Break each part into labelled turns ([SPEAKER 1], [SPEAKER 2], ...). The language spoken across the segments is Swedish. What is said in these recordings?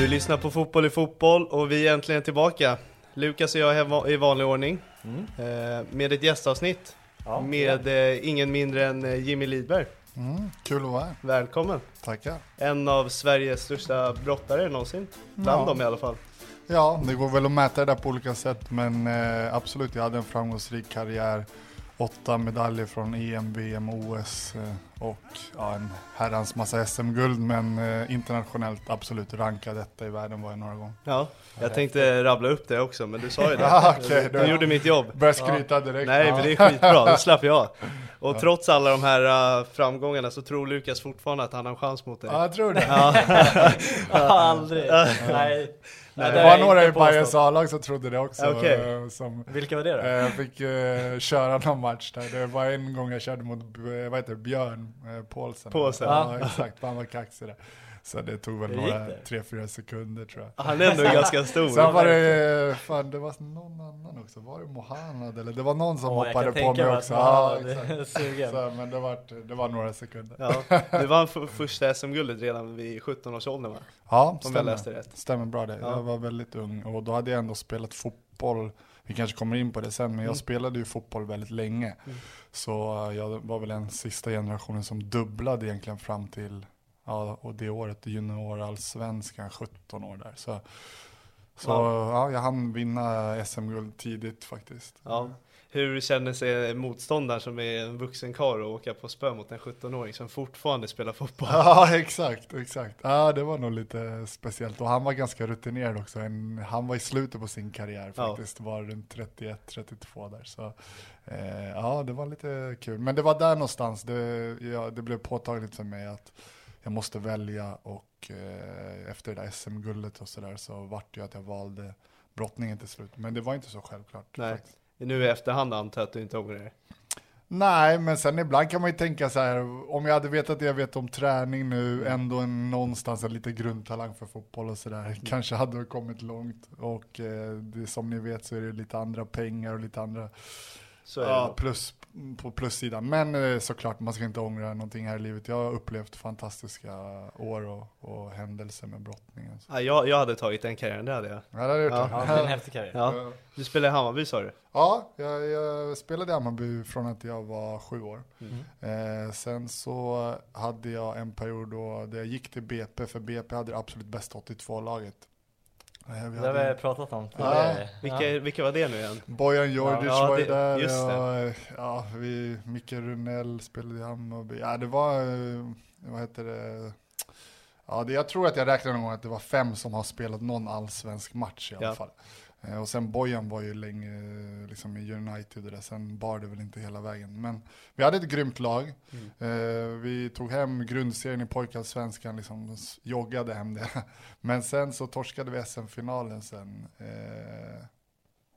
[SPEAKER 1] Du lyssnar på Fotboll i fotboll och vi är äntligen tillbaka. Lukas och jag är i vanlig ordning. Eh, med ett gästavsnitt.
[SPEAKER 2] Ja,
[SPEAKER 1] med eh, ingen mindre än eh, Jimmy Lidberg.
[SPEAKER 2] Mm, kul att vara här.
[SPEAKER 1] Välkommen!
[SPEAKER 2] Tackar.
[SPEAKER 1] En av Sveriges största brottare någonsin. Bland
[SPEAKER 2] Ja.
[SPEAKER 1] dem i alla fall.
[SPEAKER 2] Ja, det går väl att mäta det där på olika sätt, men eh, absolut, jag hade en framgångsrik karriär. Åtta medaljer från EM, VM, OS eh, och ja, en herrans massa SM-guld, men eh, internationellt absolut rankad detta i världen var jag några gånger.
[SPEAKER 1] Ja, jag tänkte rabbla upp det också, men du sa ju det.
[SPEAKER 2] Ja, okej,
[SPEAKER 1] du,
[SPEAKER 2] då-
[SPEAKER 1] gjorde mitt jobb.
[SPEAKER 2] Börja skryta direkt.
[SPEAKER 1] Nej,
[SPEAKER 2] ja.
[SPEAKER 1] men det är skitbra, då slapp jag. Och trots alla de här uh, framgångarna så tror Lukas fortfarande att han har en chans mot dig.
[SPEAKER 2] Ja, jag tror det.
[SPEAKER 3] Aldrig. Nej. Nej,
[SPEAKER 2] Det var några i Bayerns A-lag som trodde det också.
[SPEAKER 1] Okej.
[SPEAKER 2] eh, som,
[SPEAKER 3] Vilka var det då?
[SPEAKER 2] Eh, Jag fick eh, köra någon match där. Det var en gång jag körde mot eh, vad heter det, Björn eh, Paulsen.
[SPEAKER 1] Paulsen.
[SPEAKER 2] Ja, exakt. Han var kaxig där. Så det tog väl några,
[SPEAKER 3] det?
[SPEAKER 2] tre, fyra sekunder tror jag.
[SPEAKER 1] Han är ändå ganska stor.
[SPEAKER 2] Sen var det, fan det var någon annan också. Var det Mohanad eller? Det var någon som
[SPEAKER 3] jag
[SPEAKER 2] hoppade på mig också. Ja,
[SPEAKER 3] sugen.
[SPEAKER 2] Så, men det var, det var några sekunder.
[SPEAKER 1] Ja, du vann första SM-guldet redan vid 17-årsåldern va?
[SPEAKER 2] Ja,
[SPEAKER 1] Om jag
[SPEAKER 2] stämmer.
[SPEAKER 1] läste rätt.
[SPEAKER 2] Stämmer bra det.
[SPEAKER 1] Ja.
[SPEAKER 2] Jag var väldigt ung och då hade jag ändå spelat fotboll. Vi kanske kommer in på det sen, men jag
[SPEAKER 1] Mm.
[SPEAKER 2] spelade ju fotboll väldigt länge. Så eh, jag var väl den sista generationen som dubblade egentligen fram till, ja, och det året, juniorallsvenskan, 17 år där. Så, så
[SPEAKER 1] Wow.
[SPEAKER 2] ja, jag hann vinna SM-guld tidigt faktiskt.
[SPEAKER 1] Ja. Hur känner sig motståndaren som är en vuxen karl och åka på spö mot en 17-åring som fortfarande spelar fotboll?
[SPEAKER 2] Ja, exakt, exakt. Ja, det var nog lite speciellt. Och han var ganska rutinerad också. Han var i slutet på sin karriär
[SPEAKER 1] Ja.
[SPEAKER 2] faktiskt. Var runt 31-32 där. Så eh, ja, det var lite kul. Men det var där någonstans det, ja, det blev påtagligt för mig att jag måste välja och eh, efter det där SM-guldet och sådär så vart det ju att jag valde brottningen till slut. Men det var inte så självklart.
[SPEAKER 1] Nej.
[SPEAKER 2] faktiskt.
[SPEAKER 1] Nu i efterhand antar jag att du inte ångrar dig.
[SPEAKER 2] Nej, men sen ibland kan man ju tänka så här, om jag hade vetat det jag vet om träning nu, ändå en, någonstans en lite grundtalang för fotboll och sådär, kanske hade kommit långt. Och eh, det, som ni vet så är det lite andra pengar och lite andra ja, plus på plussidan. Men eh, såklart, man ska inte ångra någonting här i livet. Jag har upplevt fantastiska år och, och händelser med brottningen.
[SPEAKER 1] Ja, jag, jag hade tagit den karriären, det hade jag.
[SPEAKER 2] Ja, det jag gjort.
[SPEAKER 1] Ja.
[SPEAKER 3] Ja, det är en häftig karriär.
[SPEAKER 1] Ja. Du spelade i Hammarby sa du?
[SPEAKER 2] Ja, jag, jag spelade i Hammarby från att jag var sju år.
[SPEAKER 1] Mm.
[SPEAKER 2] Eh, sen så hade jag en period då där jag gick till BP, för BP hade det absolut bästa 82-laget. Eh, vi
[SPEAKER 3] Det har vi pratat om
[SPEAKER 2] Ja.
[SPEAKER 1] Vilka, vilka var det nu igen?
[SPEAKER 2] Bojan Djordjic
[SPEAKER 1] Ja,
[SPEAKER 2] var ju
[SPEAKER 1] det-
[SPEAKER 2] där,
[SPEAKER 1] just det.
[SPEAKER 2] och ja, vi, Micke Runell spelade i Hammarby. Ja, det var, eh, vad heter det, ja, det, jag tror att jag räknade någon gång att det var fem som har spelat någon allsvensk match i alla
[SPEAKER 1] Ja.
[SPEAKER 2] fall. Eh, och sen Bojan var ju länge eh, liksom i United och det, sen bar det väl inte hela vägen. Men vi hade ett grymt lag. Mm. Eh, vi tog hem grundserien i pojkallsvenskan, liksom joggade hem det. Men sen så torskade vi SM-finalen sen, eh,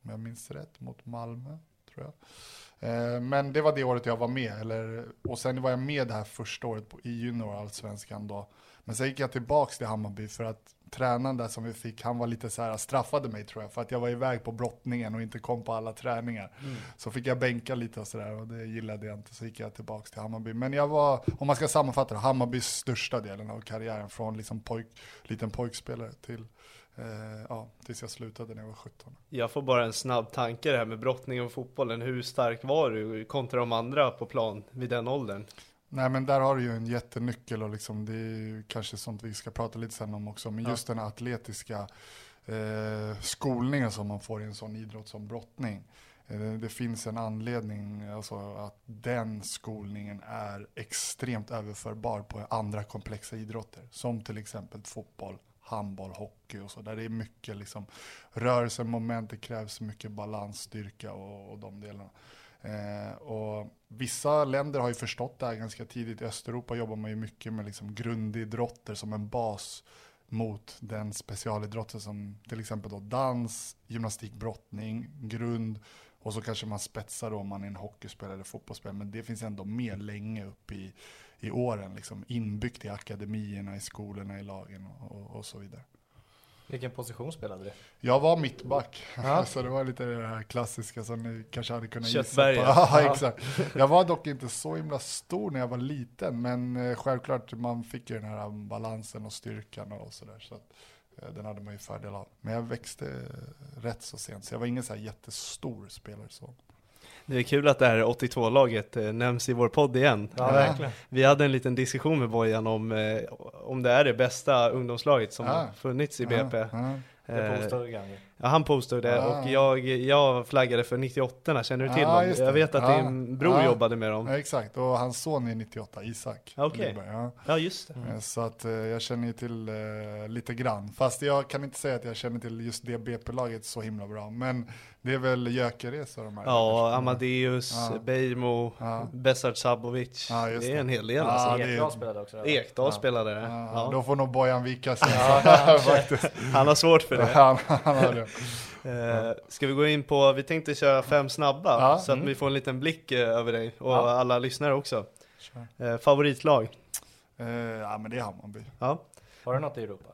[SPEAKER 2] om jag minns rätt, mot Malmö, tror jag. Eh, men det var det året jag var med, eller, och sen var jag med det här första året på, i juniorallsvenskan då. Men sen gick jag tillbaks till Hammarby för att tränaren där som vi fick, han var lite så här, straffade mig tror jag, för att jag var iväg på brottningen och inte kom på alla träningar. Mm. Så fick jag bänka lite och sådär och det gillade jag inte, så gick jag tillbaks till Hammarby. Men jag var, om man ska sammanfatta det, Hammarbys största delen av karriären, från liksom pojk, liten pojkspelare till eh, ja, tills jag slutade när jag var 17.
[SPEAKER 1] Jag får bara en snabb tanke det här med brottningen och fotbollen. Hur stark var du kontra de andra på plan vid den åldern?
[SPEAKER 2] Nej men där har du ju en jättenyckel och liksom, det är kanske sånt vi ska prata lite sen om också. Men just den atletiska eh, skolningen som man får i en sån idrott som brottning. Eh, det finns en anledning, alltså att den skolningen är extremt överförbar på andra komplexa idrotter. Som till exempel fotboll, handboll, hockey och så. Där det är mycket liksom rörelsemoment, det krävs mycket balans, styrka och, och de delarna. Eh, och vissa länder har ju förstått det här ganska tidigt. I Östeuropa jobbar man ju mycket med liksom grundidrotter som en bas mot den specialidrotten som till exempel då dans, gymnastik, brottning, grund och så kanske man spetsar då om man är en hockeyspelare eller fotbollsspelare. Men det finns ändå med länge upp i, i åren, liksom inbyggt i akademierna, i skolorna, i lagen och, och, och så vidare.
[SPEAKER 3] Vilken position spelade du?
[SPEAKER 2] Jag var mittback, ja. så det var lite det här klassiska som ni kanske hade kunnat gissa på. ja, exakt. Jag var dock inte så himla stor när jag var liten, men eh, självklart man fick ju den här balansen och styrkan och sådär. Så att, eh, den hade man ju fördel av. Men jag växte rätt så sent, så jag var ingen så här jättestor spelare. Så.
[SPEAKER 1] Det är kul att det här 82-laget eh, nämns i vår podd igen.
[SPEAKER 3] Ja, verkligen.
[SPEAKER 1] Vi hade en liten diskussion med Bojan om, eh, om det är det bästa ungdomslaget som ja. funnits i BP. Ja,
[SPEAKER 3] det postade Gandhi.
[SPEAKER 1] Ja, han postade det ah. och jag, jag flaggade för 98 känner du till ah, dem? Jag vet att ah. din bror ah. jobbade med dem.
[SPEAKER 2] Ja, exakt, och hans son är 98, Isak.
[SPEAKER 1] Okej, okay. ja. ja just det.
[SPEAKER 2] Mm. Så att uh, jag känner ju till uh, lite grann. Fast jag kan inte säga att jag känner till just det BP-laget så himla bra. Men det är väl Gyökeres de här.
[SPEAKER 1] Ja, Amadeus, ja. Beijmo, ja. Besart Sabovic. Ja, det. det. är en hel del. Ja,
[SPEAKER 3] alltså. Ekdal spelade också.
[SPEAKER 1] Ekdal ja. spelade det.
[SPEAKER 2] Ja. Då får nog Bojan vika sig.
[SPEAKER 1] Han har svårt för det.
[SPEAKER 2] han, han har det.
[SPEAKER 1] Eh, ska vi gå in på, vi tänkte köra fem snabba, ja, så mm. att vi får en liten blick eh, över dig och ja. alla lyssnare också. Eh, favoritlag?
[SPEAKER 2] Eh, ja men det är Hammarby.
[SPEAKER 1] Ja.
[SPEAKER 3] Har du något i Europa?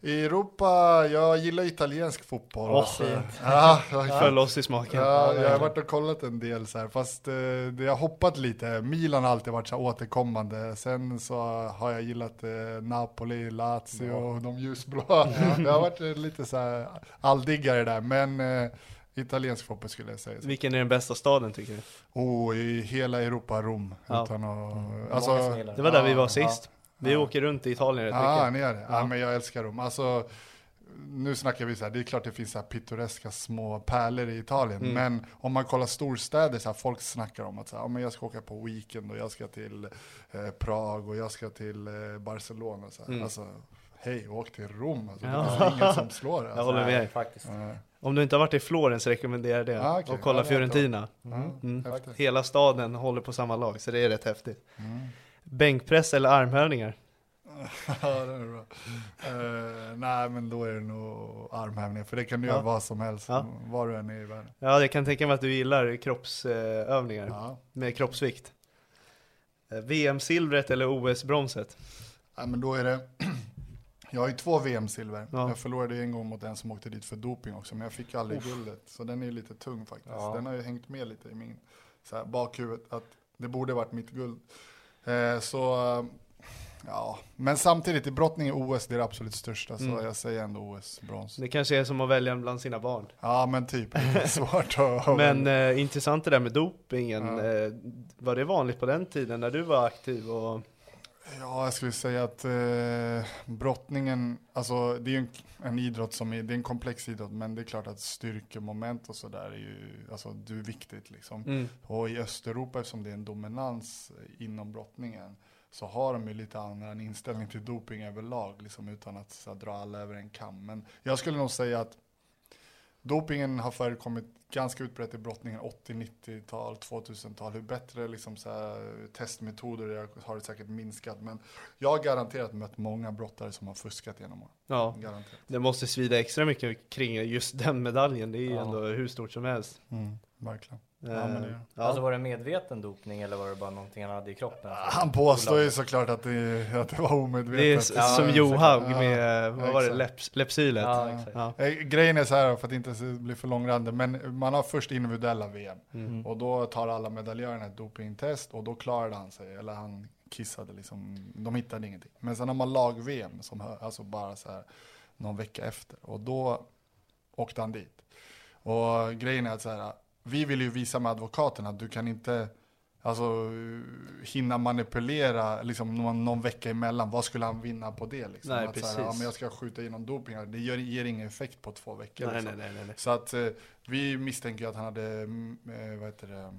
[SPEAKER 2] I Europa, jag gillar italiensk fotboll.
[SPEAKER 1] Åh, oh, ja, Föll oss i smaken.
[SPEAKER 2] Ja, jag har varit och kollat en del så här, fast eh, det har hoppat lite. Milan har alltid varit så återkommande. Sen så har jag gillat eh, Napoli, Lazio ja. och de ljusblå. Ja. Jag har varit lite så här alldiggare där, men eh, italiensk fotboll skulle jag säga.
[SPEAKER 1] Vilken är den bästa staden tycker du?
[SPEAKER 2] Oh, i hela Europa, Rom.
[SPEAKER 1] Ja.
[SPEAKER 2] Utan att,
[SPEAKER 1] mm. alltså, det var där vi var sist. Vi ja. åker runt i Italien rätt
[SPEAKER 2] ja, mycket. Ni gör det. Ja. ja, men jag älskar Rom. Alltså, nu snackar vi så här, det är klart det finns så här pittoreska små pärlor i Italien, mm. men om man kollar storstäder, så här, folk snackar om att så här, ja, men jag ska åka på weekend och jag ska till eh, Prag och jag ska till eh, Barcelona. Så här. Mm. Alltså, hej, åk till Rom. Alltså, ja. Det finns inget som slår det.
[SPEAKER 1] Alltså. Jag håller med. Nej, faktiskt. Om du inte har varit i Florens rekommenderar jag det. Ah, okay. Och kolla Fiorentina. Mm. Mm. Hela staden håller på samma lag, så det är rätt häftigt. Bänkpress eller armhävningar?
[SPEAKER 2] ja, det är bra. Uh, nej, men då är det nog armhävningar, för det kan du ja. göra vad som helst, ja. var du än är i världen.
[SPEAKER 1] Ja, jag kan tänka mig att du gillar kroppsövningar ja. med kroppsvikt. Eh, VM-silvret eller OS-bronset?
[SPEAKER 2] Nej, men då är det jag har ju två VM-silver. Ja. Jag förlorade en gång mot en som åkte dit för doping också, men jag fick aldrig guldet. Så den är ju lite tung faktiskt. Ja. Den har ju hängt med lite i min så här, bakhuvud, att det borde varit mitt guld. Eh, så, ja. Men samtidigt, i brottning är OS det, är det absolut största, mm. så jag säger ändå OS-brons.
[SPEAKER 1] Det kanske är som att välja bland sina barn.
[SPEAKER 2] Ja, men typ. Svårt att...
[SPEAKER 1] men eh, intressant det där med dopingen. Ja. Eh, var det vanligt på den tiden när du var aktiv? Och...
[SPEAKER 2] Ja, jag skulle säga att eh, brottningen, alltså det är ju en, en, idrott som är, det är en komplex idrott, men det är klart att styrkemoment och sådär är ju, alltså du är viktigt liksom. Mm. Och i Östeuropa, eftersom det är en dominans inom brottningen, så har de ju lite annan inställning till doping överlag, liksom utan att så, dra alla över en kam. Men jag skulle nog säga att dopingen har förekommit ganska utbrett i brottningen 80-90-tal, 2000-tal. Hur bättre liksom så här, testmetoder har det säkert minskat. Men jag har garanterat mött många brottare som har fuskat genom åren.
[SPEAKER 1] Ja, garanterat. det måste svida extra mycket kring just den medaljen. Det är ju ja. ändå hur stort som helst.
[SPEAKER 2] Mm, verkligen.
[SPEAKER 3] Ja, men det, ja. Alltså var det medveten dopning eller var det bara någonting han hade i kroppen?
[SPEAKER 2] Han påstår ju såklart att det, att det var omedvetet.
[SPEAKER 1] Det är som Johaug med, vad var det, Leps, Lepsylet?
[SPEAKER 2] Ja, eh, Grejen är så här, för att inte bli för långrandig, men man har först individuella VM. Mm. Och då tar alla medaljörerna ett dopingtest och då klarade han sig, eller han kissade liksom, de hittade ingenting. Men sen har man lag-VM, som alltså bara så här någon vecka efter. Och då åkte han dit. Och grejen är att så här, vi vill ju visa med advokaterna att du kan inte alltså, hinna manipulera liksom, någon, någon vecka emellan. Vad skulle han vinna på det? Liksom?
[SPEAKER 1] Nej, att, precis. Så här,
[SPEAKER 2] ja, men jag ska skjuta inom doping, det gör, ger ingen effekt på två veckor. Nej, liksom. nej, nej, nej, Så att, eh, vi misstänker att han hade eh, vad heter det,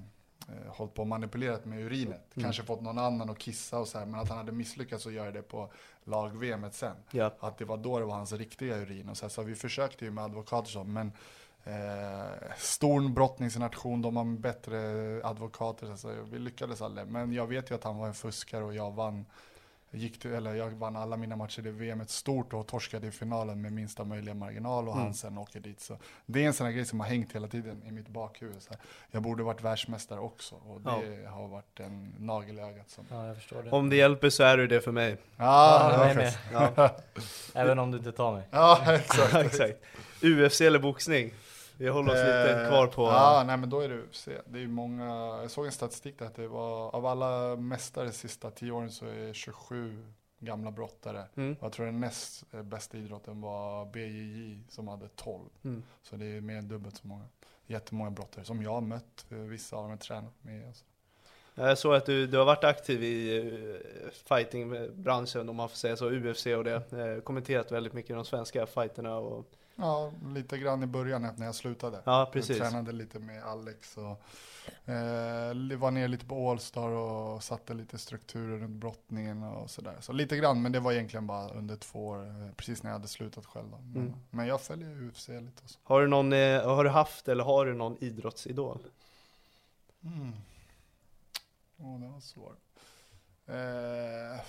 [SPEAKER 2] eh, hållit på och manipulerat med urinet. Mm. Kanske fått någon annan att kissa och så här, men att han hade misslyckats att göra det på lag-VM sen. Ja. Att det var då det var hans riktiga urin. Och så, här, så vi försökte ju med advokater så, men Eh, stor brottningsnation, de har bättre advokater. Så vi lyckades aldrig. Men jag vet ju att han var en fuskare och jag vann, gick till, eller jag vann alla mina matcher i VM ett stort och torskade i finalen med minsta möjliga marginal och mm. han sen åker dit. Så det är en sån här grej som har hängt hela tiden i mitt bakhuvud. Så jag borde varit världsmästare också och det ja. har varit en nagel i ögat. Som...
[SPEAKER 3] Ja, det.
[SPEAKER 1] Om det hjälper så är du det för mig.
[SPEAKER 2] Ja,
[SPEAKER 3] ja, med. ja. Även om du inte tar mig.
[SPEAKER 2] Ja, exakt.
[SPEAKER 1] exakt. UFC eller boxning? Vi håller oss lite kvar på...
[SPEAKER 2] Ja, nej men då är det UFC. Det är många, jag såg en statistik där att det var, av alla mästare de sista tio åren så är 27 gamla brottare. Mm. Jag tror den näst bästa idrotten var BJJ som hade 12. Mm. Så det är mer än dubbelt så många. Jättemånga brottare som jag har mött, vissa av dem är tränat med. Alltså.
[SPEAKER 1] Jag såg att du, du har varit aktiv i eh, fightingbranschen om man får säga så, UFC och det. Eh, kommenterat väldigt mycket de svenska fighterna och
[SPEAKER 2] Ja, lite grann i början när jag slutade.
[SPEAKER 1] Ja, precis.
[SPEAKER 2] Jag tränade lite med Alex och eh, var ner lite på Allstar och satte lite strukturer runt brottningen och sådär. Så lite grann, men det var egentligen bara under två år, eh, precis när jag hade slutat själv. Men, mm. men jag följer UFC lite. Och så.
[SPEAKER 1] Har du någon, eh, har du haft eller har du någon idrottsidol?
[SPEAKER 2] Mm. Åh, oh, det var svårt. Eh,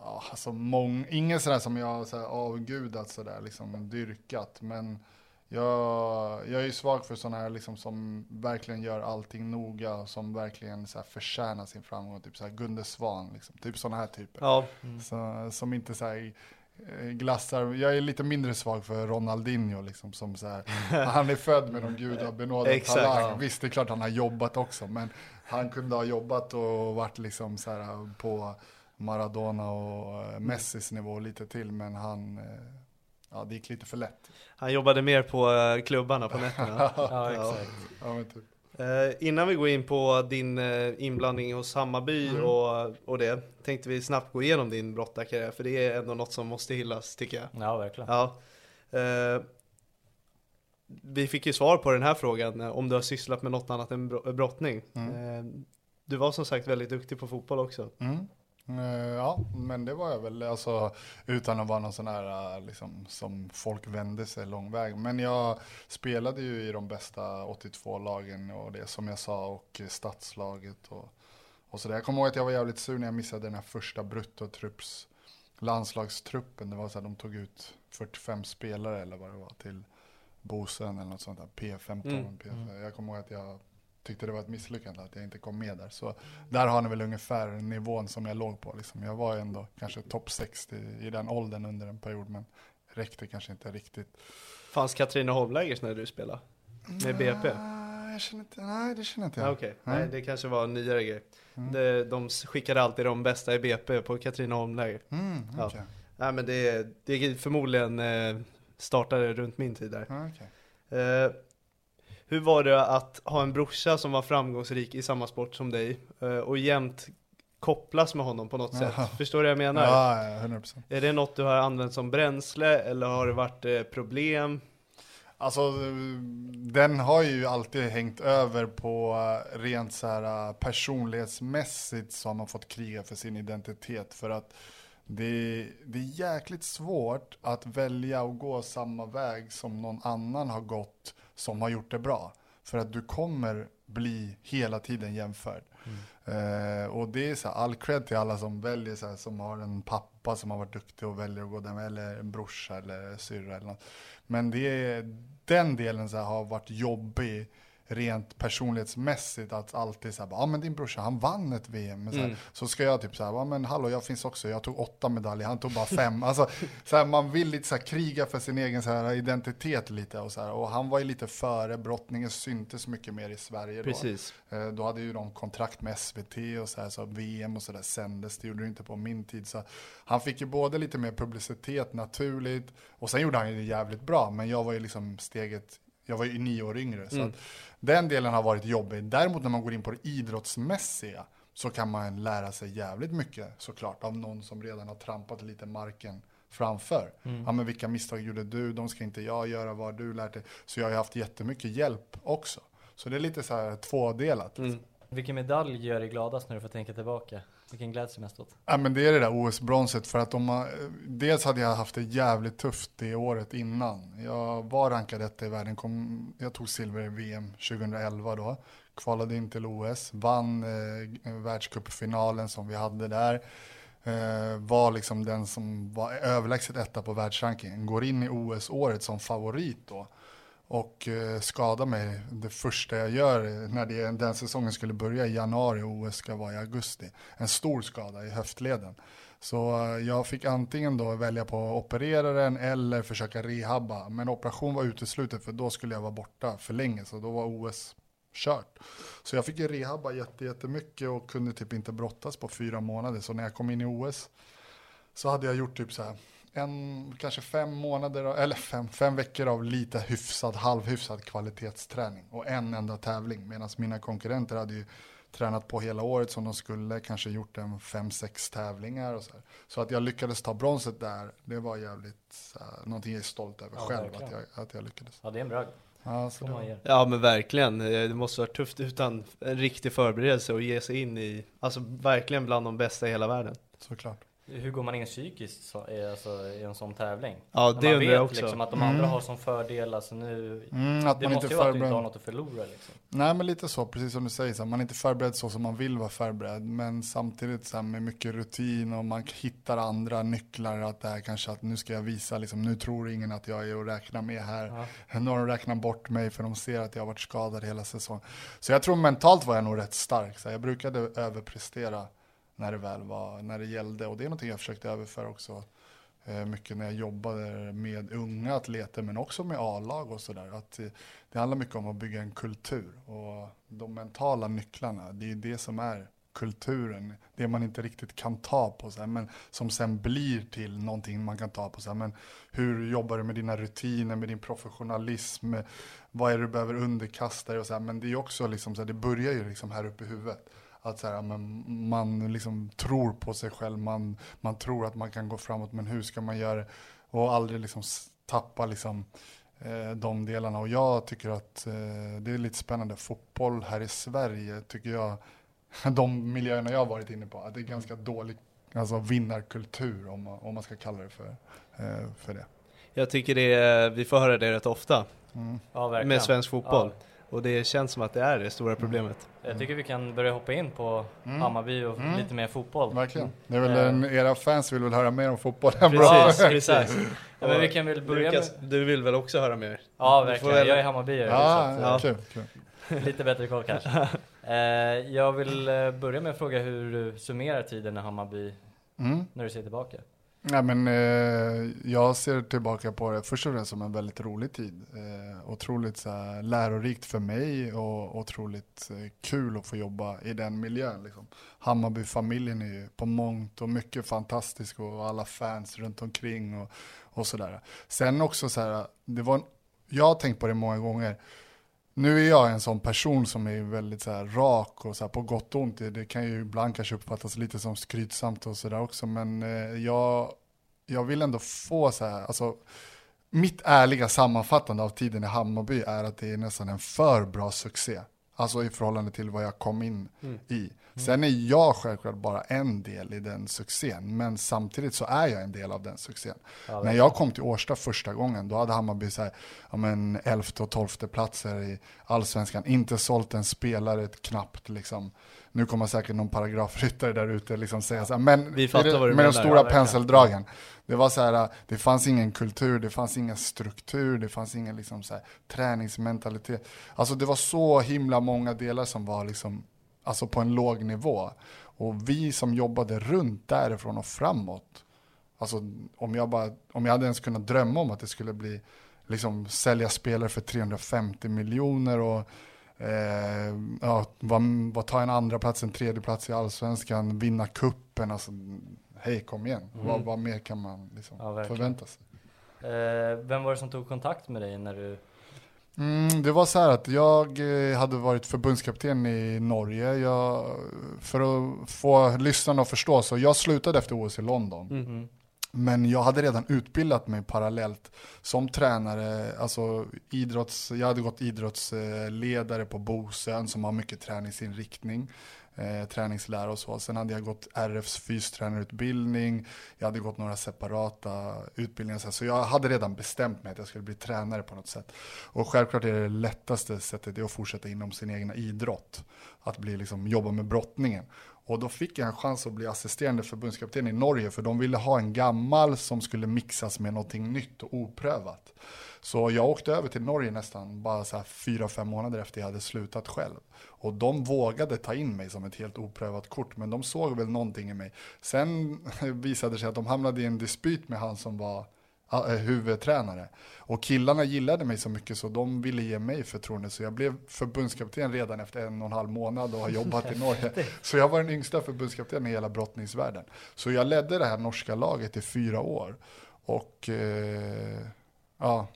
[SPEAKER 2] ja, alltså mång, ingen sådär som jag så här, avgudat sådär, liksom dyrkat. Men jag, jag är ju svag för sådana här liksom, som verkligen gör allting noga, som verkligen så här, förtjänar sin framgång. Typ så här Gunde Svan, liksom. typ sådana här typer.
[SPEAKER 1] Ja.
[SPEAKER 2] Mm. Så, som inte så här, eh, glassar. Jag är lite mindre svag för Ronaldinho, liksom, som så här, han är född med någon gudabenådad talang. Visst, det är klart han har jobbat också, men han kunde ha jobbat och varit liksom så här på Maradona och eh, Messis nivå lite till, men han, eh, ja det gick lite för lätt.
[SPEAKER 1] Han jobbade mer på eh, klubbarna på nätterna.
[SPEAKER 3] ja, exakt.
[SPEAKER 2] Ja, typ.
[SPEAKER 1] eh, innan vi går in på din inblandning hos Hammarby mm. och, och det, tänkte vi snabbt gå igenom din brottarkarriär, för det är ändå något som måste hyllas tycker jag.
[SPEAKER 3] Ja, verkligen.
[SPEAKER 1] Ja. Eh, vi fick ju svar på den här frågan, om du har sysslat med något annat än brottning. Mm. du var som sagt väldigt duktig på fotboll också.
[SPEAKER 2] Mm. Eh, ja, men det var jag väl, alltså, utan att vara någon sån här eh, liksom, som folk vände sig lång väg. Men jag spelade ju i de bästa 82-lagen och det som jag sa och stadslaget och, och så där. Jag kommer ihåg att jag var jävligt sur när jag missade den här första bruttotrupps landslagstruppen. Det var så här, de tog ut 45 spelare eller vad det var till Bosön eller något sånt där, P15. Mm. P15. Jag kommer ihåg att jag tyckte det var ett misslyckande att jag inte kom med där. Så där har ni väl ungefär nivån som jag låg på. Liksom. Jag var ändå kanske topp 60 i den åldern under en period, men räckte kanske inte riktigt.
[SPEAKER 1] Fanns Katrineholm-lägret när du spelade? Med BP?
[SPEAKER 2] Jag känner inte, nej, det känner inte jag.
[SPEAKER 1] Ah, okay. nej. det kanske var en nyare grej. Mm. Det, de skickade alltid de bästa i BP på Katrineholm-läger.
[SPEAKER 2] Mm, okay. ja.
[SPEAKER 1] Nej, men det, det förmodligen eh, startade runt min tid där.
[SPEAKER 2] Okay.
[SPEAKER 1] Hur var det att ha en brorsa som var framgångsrik i samma sport som dig eh, och jämt kopplas med honom på något sätt? Förstår du vad jag menar?
[SPEAKER 2] Ja, ja, 100%.
[SPEAKER 1] Är det något du har använt som bränsle eller har det varit eh, problem?
[SPEAKER 2] Alltså, den har ju alltid hängt över på eh, rent så här personlighetsmässigt så har man fått kriga för sin identitet. För att det, det är jäkligt svårt att välja och gå samma väg som någon annan har gått som har gjort det bra. För att du kommer bli hela tiden jämförd. Mm. Eh, och det är så här, all cred till alla som väljer så här, som har en pappa som har varit duktig och väljer att gå där med, eller en brorsa eller syrra eller något. Men det är, den delen så här, har varit jobbig rent personlighetsmässigt att alltid säga, ja men din brorsa han vann ett VM. Men så, här, mm. så ska jag typ säga, ja men hallå jag finns också, jag tog åtta medaljer, han tog bara fem. alltså, så här, man vill lite så här, kriga för sin egen så här, identitet lite och så här. Och han var ju lite före, brottningen syntes mycket mer i Sverige då.
[SPEAKER 1] Precis.
[SPEAKER 2] Eh, då hade ju de kontrakt med SVT och så här, så VM och så där sändes, det gjorde det inte på min tid. Så han fick ju både lite mer publicitet naturligt och sen gjorde han ju det jävligt bra, men jag var ju liksom steget jag var ju nio år yngre. Så mm. den delen har varit jobbig. Däremot när man går in på det idrottsmässiga så kan man lära sig jävligt mycket såklart av någon som redan har trampat lite marken framför. Mm. Ja men vilka misstag gjorde du? De ska inte jag göra, vad har du lärt dig? Så jag har haft jättemycket hjälp också. Så det är lite så här tvådelat. Liksom. Mm.
[SPEAKER 3] Vilken medalj gör dig gladast när du får tänka tillbaka? Vilken gläds du mest åt?
[SPEAKER 2] Ja, men det är det där OS-bronset för att de har, dels hade jag haft det jävligt tufft det året innan. Jag var rankad etta i världen, kom, jag tog silver i VM 2011 då, kvalade in till OS, vann eh, världscupfinalen som vi hade där. Eh, var liksom den som var överlägset etta på världsrankingen, går in i OS-året som favorit då och eh, skada skadade mig det första jag gör när det, den säsongen skulle börja i januari och OS ska vara i augusti. En stor skada i höftleden. Så eh, jag fick antingen då välja på att operera den eller försöka rehabba. Men operation var uteslutet för då skulle jag vara borta för länge så då var OS kört. Så jag fick ju rehabba jättemycket och kunde typ inte brottas på fyra månader. Så när jag kom in i OS så hade jag gjort typ så här en, kanske fem månader, eller fem, fem veckor av lite hyfsad, halvhyfsad kvalitetsträning och en enda tävling. Medan mina konkurrenter hade ju tränat på hela året som de skulle, kanske gjort en fem, sex tävlingar och så här. Så att jag lyckades ta bronset där, det var jävligt, uh, någonting jag är stolt över ja, själv, att jag, att jag lyckades.
[SPEAKER 3] Ja, det är en bragd.
[SPEAKER 1] Ja, ja men verkligen, det måste vara tufft utan en riktig förberedelse och ge sig in i, alltså verkligen bland de bästa i hela världen.
[SPEAKER 2] Såklart.
[SPEAKER 3] Hur går man in psykiskt så, alltså, i en sån tävling?
[SPEAKER 1] Ja, det undrar jag också.
[SPEAKER 3] Liksom, att de andra mm. har som fördel, alltså nu, mm, att det man måste inte ju vara att du inte har något att förlora liksom.
[SPEAKER 2] Nej men lite så, precis som du säger, så, man är inte förberedd så som man vill vara förberedd. Men samtidigt så med mycket rutin och man hittar andra nycklar. Att det här kanske att nu ska jag visa, liksom, nu tror ingen att jag är att räkna med här. Ja. Nu har de räknat bort mig för de ser att jag har varit skadad hela säsongen. Så jag tror mentalt var jag nog rätt stark. Så jag brukade överprestera när det väl var, när det gällde. Och det är någonting jag försökte överföra också eh, mycket när jag jobbade med unga atleter men också med A-lag och sådär. Eh, det handlar mycket om att bygga en kultur och de mentala nycklarna, det är det som är kulturen, det man inte riktigt kan ta på, så här, men som sen blir till någonting man kan ta på. Så här, men hur jobbar du med dina rutiner, med din professionalism, vad är det du behöver underkasta dig och så här, men det är också liksom, så här, det börjar ju liksom här uppe i huvudet. Att så här, man, man liksom tror på sig själv, man, man tror att man kan gå framåt, men hur ska man göra det? Och aldrig liksom tappa liksom, eh, de delarna. Och jag tycker att eh, det är lite spännande. Fotboll här i Sverige tycker jag, de miljöerna jag har varit inne på, att det är ganska dålig alltså vinnarkultur om man, om man ska kalla det för, eh, för det.
[SPEAKER 1] Jag tycker det vi får höra det rätt ofta mm. ja, med svensk fotboll. Ja. Och det känns som att det är det stora problemet.
[SPEAKER 3] Jag tycker vi kan börja hoppa in på mm. Hammarby och mm. lite mer fotboll.
[SPEAKER 2] Verkligen. Det är väl en, era fans vill väl höra mer om fotboll än
[SPEAKER 3] Precis, precis. Ja, men vi kan väl börja Lukas,
[SPEAKER 1] med... du vill väl också höra mer?
[SPEAKER 3] Ja, verkligen. Väl... Jag är Hammarbyare.
[SPEAKER 2] Ja, ja, kul,
[SPEAKER 3] kul. lite bättre koll kanske. Eh, jag vill eh, börja med att fråga hur du summerar tiden i Hammarby mm. när du ser tillbaka.
[SPEAKER 2] Ja, men, eh, jag ser tillbaka på det först och främst som en väldigt rolig tid. Eh, otroligt så här, lärorikt för mig och otroligt eh, kul att få jobba i den miljön. Liksom. Hammarbyfamiljen är ju på mångt och mycket fantastisk och alla fans runt omkring och, och sådär. Sen också så här, det var, jag har tänkt på det många gånger. Nu är jag en sån person som är väldigt så rak och så på gott och ont. Det kan ju ibland kanske uppfattas lite som skrytsamt och sådär också. Men eh, jag, jag vill ändå få så här, alltså mitt ärliga sammanfattande av tiden i Hammarby är att det är nästan en för bra succé Alltså i förhållande till vad jag kom in mm. i. Mm. Sen är jag självklart bara en del i den succén, men samtidigt så är jag en del av den succén. Ja, När jag kom till Årsta första gången, då hade Hammarby så här, ja, men 11 och 12 platser i allsvenskan, inte sålt en spelare knappt liksom. Nu kommer säkert någon paragrafryttare där ute liksom säga så här, men
[SPEAKER 1] Vi du
[SPEAKER 2] med de stora ja, penseldragen. Det var så här, det fanns ingen kultur, det fanns ingen struktur, det fanns ingen liksom så här, träningsmentalitet. Alltså det var så himla många delar som var liksom, alltså på en låg nivå. Och vi som jobbade runt därifrån och framåt, alltså om jag, bara, om jag hade ens kunnat drömma om att det skulle bli, liksom sälja spelare för 350 miljoner och Eh, ja, vad, vad tar en andra plats, en tredje plats i allsvenskan, vinna kuppen alltså, hej kom igen. Mm. Vad, vad, mer kan man liksom ja, förvänta sig?
[SPEAKER 3] Eh, vem var det som tog kontakt med dig när du
[SPEAKER 2] Mm, det var så här att jag eh, hade varit förbundskapten i Norge. Jag, för att få lyssnarna att förstå, så jag slutade efter OS i London. Mm. Men jag hade redan utbildat mig parallellt som tränare, alltså idrotts, jag hade gått idrottsledare på Bosön som har mycket träningsinriktning, eh, träningslära och så. Sen hade jag gått RFs fystränarutbildning, jag hade gått några separata utbildningar. Så jag hade redan bestämt mig att jag skulle bli tränare på något sätt. Och självklart är det lättaste sättet att fortsätta inom sin egna idrott. Att bli liksom, jobba med brottningen. Och då fick jag en chans att bli assisterande förbundskapten i Norge, för de ville ha en gammal som skulle mixas med någonting nytt och oprövat. Så jag åkte över till Norge nästan bara så här fyra, fem månader efter jag hade slutat själv. Och de vågade ta in mig som ett helt oprövat kort, men de såg väl någonting i mig. Sen visade det sig att de hamnade i en dispyt med han som var Eh, huvudtränare. Och killarna gillade mig så mycket så de ville ge mig förtroende. Så jag blev förbundskapten redan efter en och en halv månad och har jobbat i Norge. Så jag var den yngsta förbundskaptenen i hela brottningsvärlden. Så jag ledde det här norska laget i fyra år. Och eh, ja,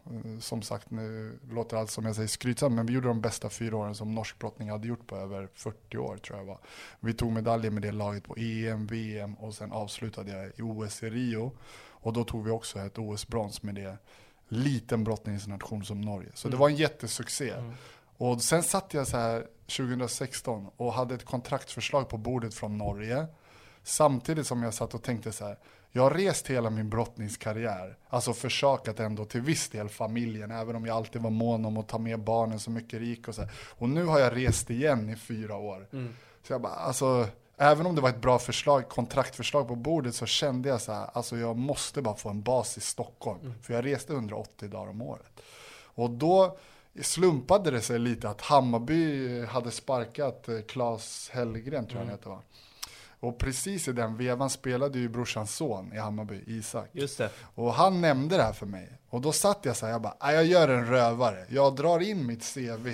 [SPEAKER 2] som sagt, nu låter allt som jag säger skrytsamt, men vi gjorde de bästa fyra åren som norsk brottning hade gjort på över 40 år tror jag var. Vi tog medaljer med det laget på EM, VM och sen avslutade jag i OS i Rio. Och då tog vi också ett OS-brons med det. Liten brottningsnation som Norge. Så mm. det var en jättesuccé. Mm. Och sen satt jag så här 2016 och hade ett kontraktsförslag på bordet från Norge. Samtidigt som jag satt och tänkte så här, jag har rest hela min brottningskarriär, alltså försakat ändå till viss del familjen, även om jag alltid var mån om att ta med barnen så mycket det gick och så här. Och nu har jag rest igen i fyra år. Mm. Så jag bara, alltså även om det var ett bra förslag, kontraktförslag på bordet så kände jag så här, alltså jag måste bara få en bas i Stockholm. Mm. För jag reste 180 dagar om året. Och då slumpade det sig lite att Hammarby hade sparkat Claes eh, Hellgren, tror jag mm. han heter va? Och precis i den vevan spelade ju brorsans son i Hammarby, Isak.
[SPEAKER 1] Just det.
[SPEAKER 2] Och han nämnde det här för mig. Och då satt jag så här, jag bara, jag gör en rövare. Jag drar in mitt CV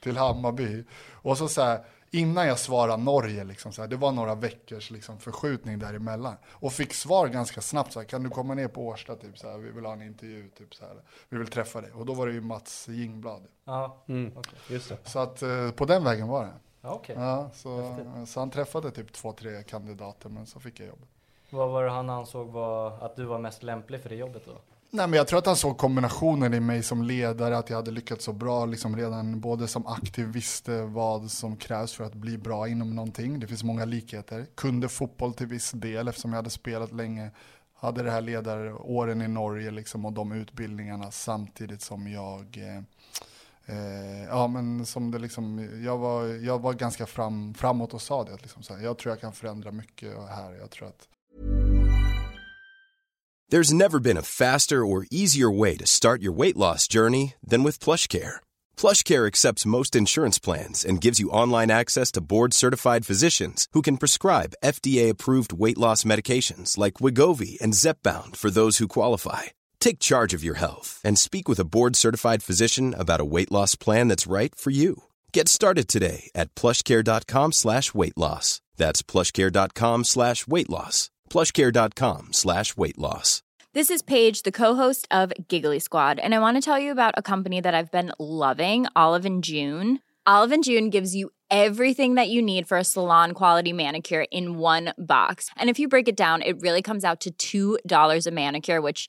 [SPEAKER 2] till Hammarby. Och så så här, innan jag svarade Norge, liksom, så här, det var några veckors liksom, förskjutning däremellan. Och fick svar ganska snabbt, så här, kan du komma ner på Årsta, typ, så här, vi vill ha en intervju, typ, så här, vi vill träffa dig. Och då var det ju Mats Jingblad.
[SPEAKER 3] Ja, mm. okay. just det.
[SPEAKER 2] Så att eh, på den vägen var det.
[SPEAKER 3] Okay.
[SPEAKER 2] ja, så, så han träffade typ två, tre kandidater, men så fick jag jobbet.
[SPEAKER 3] Vad var det han ansåg var att du var mest lämplig för det jobbet då?
[SPEAKER 2] Nej, men jag tror att han såg kombinationen i mig som ledare, att jag hade lyckats så bra, liksom redan både som aktiv visste vad som krävs för att bli bra inom någonting. Det finns många likheter. Kunde fotboll till viss del eftersom jag hade spelat länge. Hade det här ledaråren i Norge liksom, och de utbildningarna samtidigt som jag eh, eh, ja, men som det liksom, jag, var, jag var ganska fram, framåt och sa det. Liksom, så här, jag tror jag kan förändra mycket här. Jag tror att
[SPEAKER 4] There's never been a faster or easier way to start your weight loss journey than with Plush Care accepts most insurance plans and gives you online access to board-certified physicians who can prescribe FDA-approved weight loss medications like Wigovi and Zepbound for those who qualify. Take charge of your health and speak with a board-certified physician about a weight loss plan that's right for you. Get started today at plushcare.com slash weight loss. That's plushcare.com slash weight loss plushcare.com slash weight loss.
[SPEAKER 5] This is Paige, the co-host of Giggly Squad, and I want to tell you about a company that I've been loving, Olive and June. Olive and June gives you everything that you need for a salon quality manicure in one box. And if you break it down, it really comes out to $2 a manicure, which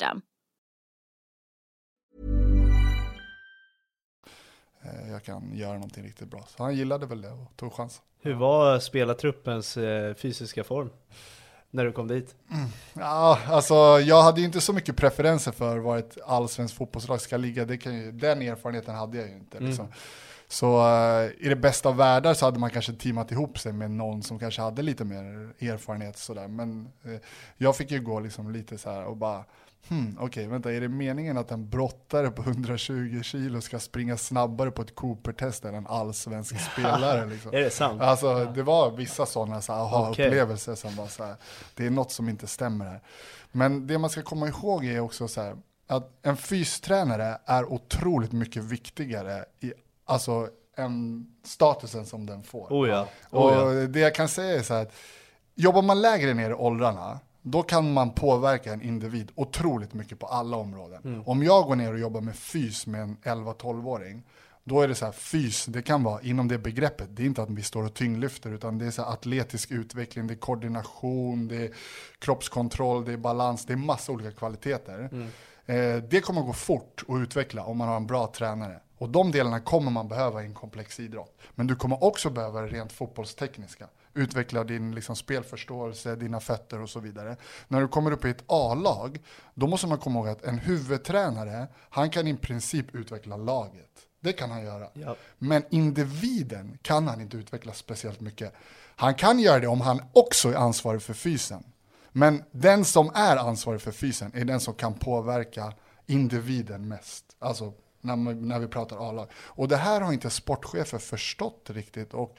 [SPEAKER 2] Eh, jag kan göra någonting riktigt bra. Så han gillade väl det och tog chansen.
[SPEAKER 1] Hur var spelartruppens eh, fysiska form? När du kom dit?
[SPEAKER 2] Mm. Ja, alltså jag hade ju inte så mycket preferenser för var ett allsvenskt fotbollslag ska ligga. Det kan ju, den erfarenheten hade jag ju inte. Mm. Så uh, i det bästa av världar så hade man kanske teamat ihop sig med någon som kanske hade lite mer erfarenhet sådär. Men uh, jag fick ju gå liksom lite så här och bara, hmm, okej okay, vänta, är det meningen att en brottare på 120 kilo ska springa snabbare på ett Cooper-test än en allsvensk spelare? Liksom?
[SPEAKER 1] är det sant?
[SPEAKER 2] Alltså det var vissa sådana så aha-upplevelser okay. som var så här, det är något som inte stämmer här. Men det man ska komma ihåg är också så här, att en fystränare är otroligt mycket viktigare i alltså en statusen som den får.
[SPEAKER 1] Oh ja.
[SPEAKER 2] Oh ja. Och det jag kan säga är så här att jobbar man lägre ner i åldrarna, då kan man påverka en individ otroligt mycket på alla områden. Mm. Om jag går ner och jobbar med fys med en 11-12-åring, då är det så här, fys, det kan vara inom det begreppet, det är inte att vi står och tyngdlyfter, utan det är så atletisk utveckling, det är koordination, det är kroppskontroll, det är balans, det är massa olika kvaliteter. Mm. Eh, det kommer gå fort att utveckla om man har en bra tränare. Och de delarna kommer man behöva i en komplex idrott. Men du kommer också behöva det rent fotbollstekniska. Utveckla din liksom, spelförståelse, dina fötter och så vidare. När du kommer upp i ett A-lag, då måste man komma ihåg att en huvudtränare, han kan i princip utveckla laget. Det kan han göra. Ja. Men individen kan han inte utveckla speciellt mycket. Han kan göra det om han också är ansvarig för fysen. Men den som är ansvarig för fysen är den som kan påverka individen mest. Alltså när, man, när vi pratar A-lag. Och det här har inte sportchefer förstått riktigt. Och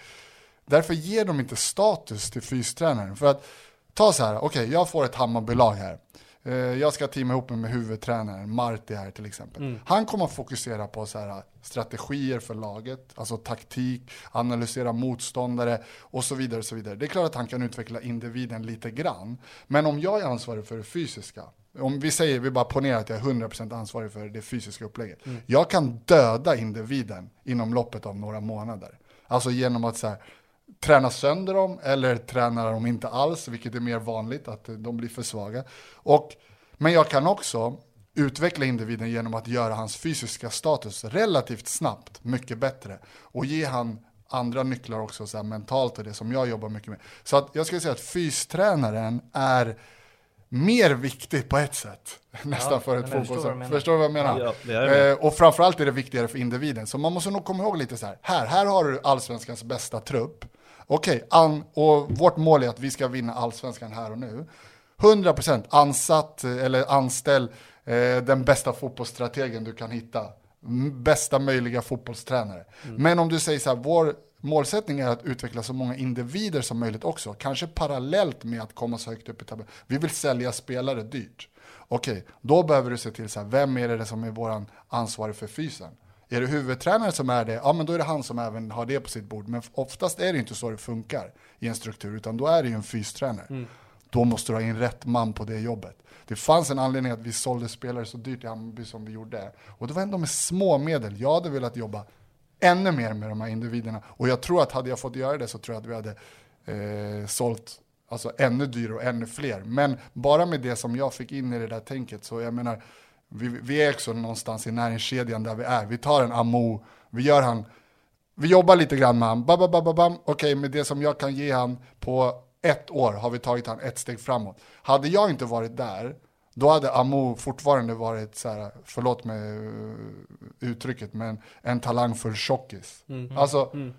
[SPEAKER 2] därför ger de inte status till fystränaren. För att ta så här, okej okay, jag får ett Hammarbylag här. Eh, jag ska teama ihop mig med huvudtränaren, Marti här till exempel. Mm. Han kommer att fokusera på så här, strategier för laget, alltså taktik, analysera motståndare och så vidare. Och så vidare. Det är klart att han kan utveckla individen lite grann. Men om jag är ansvarig för det fysiska, om vi säger, vi bara ponerar att jag är 100% ansvarig för det fysiska upplägget. Mm. Jag kan döda individen inom loppet av några månader. Alltså genom att så här, träna sönder dem eller träna dem inte alls, vilket är mer vanligt, att de blir för svaga. Och, men jag kan också utveckla individen genom att göra hans fysiska status relativt snabbt mycket bättre och ge han andra nycklar också så mentalt och det som jag jobbar mycket med. Så att jag skulle säga att fystränaren är mer viktig på ett sätt. Nästan ja, för ett fotbollslag. Förstår du vad jag menar? Ja, eh, och framförallt är det viktigare för individen. Så man måste nog komma ihåg lite så här. Här, här har du allsvenskans bästa trupp. Okej, okay, och vårt mål är att vi ska vinna allsvenskan här och nu. 100% ansatt eller anställ eh, den bästa fotbollsstrategen du kan hitta. Bästa möjliga fotbollstränare. Mm. Men om du säger så här, vår målsättning är att utveckla så många individer som möjligt också. Kanske parallellt med att komma så högt upp i tabellen. Vi vill sälja spelare dyrt. Okej, då behöver du se till så här, vem är det som är våran ansvarig för fysen? Är det huvudtränare som är det, ja men då är det han som även har det på sitt bord. Men oftast är det inte så det funkar i en struktur, utan då är det ju en fystränare. Mm. Då måste du ha in rätt man på det jobbet. Det fanns en anledning att vi sålde spelare så dyrt i Hammarby som vi gjorde. Och det var ändå med små medel. Jag hade velat jobba ännu mer med de här individerna. Och jag tror att hade jag fått göra det så tror jag att vi hade eh, sålt alltså, ännu dyrare och ännu fler. Men bara med det som jag fick in i det där tänket, så jag menar, vi, vi är också någonstans i näringskedjan där vi är. Vi tar en Amo, vi gör han, vi jobbar lite grann med han, bababababam, okej okay, med det som jag kan ge han på ett år har vi tagit han ett steg framåt. Hade jag inte varit där, då hade Amo fortfarande varit, så här, förlåt mig eh, uttrycket, men en talangfull tjockis. Mm. Alltså, mm.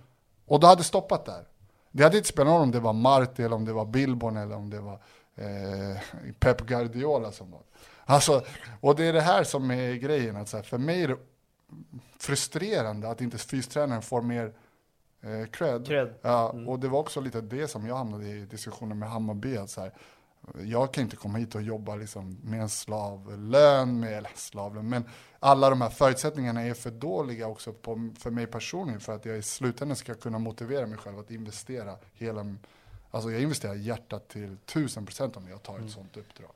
[SPEAKER 2] Och då hade stoppat där. Det hade inte spelat någon roll om det var Marti, eller om det var Bilbon, eller om det var eh, Pep Guardiola som var. Alltså, och det är det här som är grejen, att så här, för mig är det frustrerande att inte fystränaren får mer eh, cred.
[SPEAKER 1] cred.
[SPEAKER 2] Ja, mm. Och det var också lite det som jag hamnade i diskussionen med Hammarby, att så här, jag kan inte komma hit och jobba liksom med en slavlön, med, eller slavlön, men alla de här förutsättningarna är för dåliga också på, för mig personligen för att jag i slutändan ska kunna motivera mig själv att investera hela, alltså jag investerar hjärtat till tusen procent om jag tar ett mm. sånt uppdrag.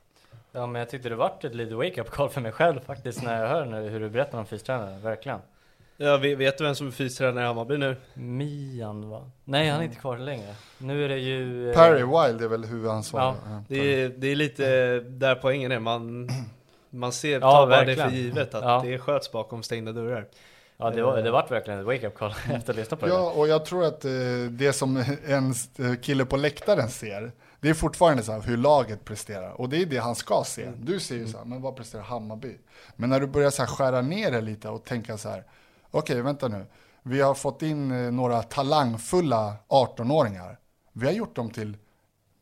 [SPEAKER 3] Ja men jag tyckte det vart ett litet wake-up call för mig själv faktiskt när jag hör hur du berättar om fystränare, verkligen.
[SPEAKER 1] Ja, vet du vem som är fystränare i Hammarby nu?
[SPEAKER 3] Mian va? Nej, han är inte kvar längre. Nu är det ju...
[SPEAKER 2] Eh... Perry Wild är väl huvudansvarig.
[SPEAKER 1] Ja, det är, det är lite där poängen är. Man, man ser, tar ja, bara det för givet att ja. det sköts bakom stängda dörrar.
[SPEAKER 3] Ja, det, var, det vart verkligen ett wake-up call efter att lyssna på det.
[SPEAKER 2] Ja, och jag tror att eh, det som en kille på läktaren ser, det är fortfarande så här hur laget presterar. Och det är det han ska se. Mm. Du ser ju så här, men vad presterar Hammarby? Men när du börjar så här skära ner det lite och tänka så här, okej, okay, vänta nu. Vi har fått in eh, några talangfulla 18-åringar. Vi har gjort dem till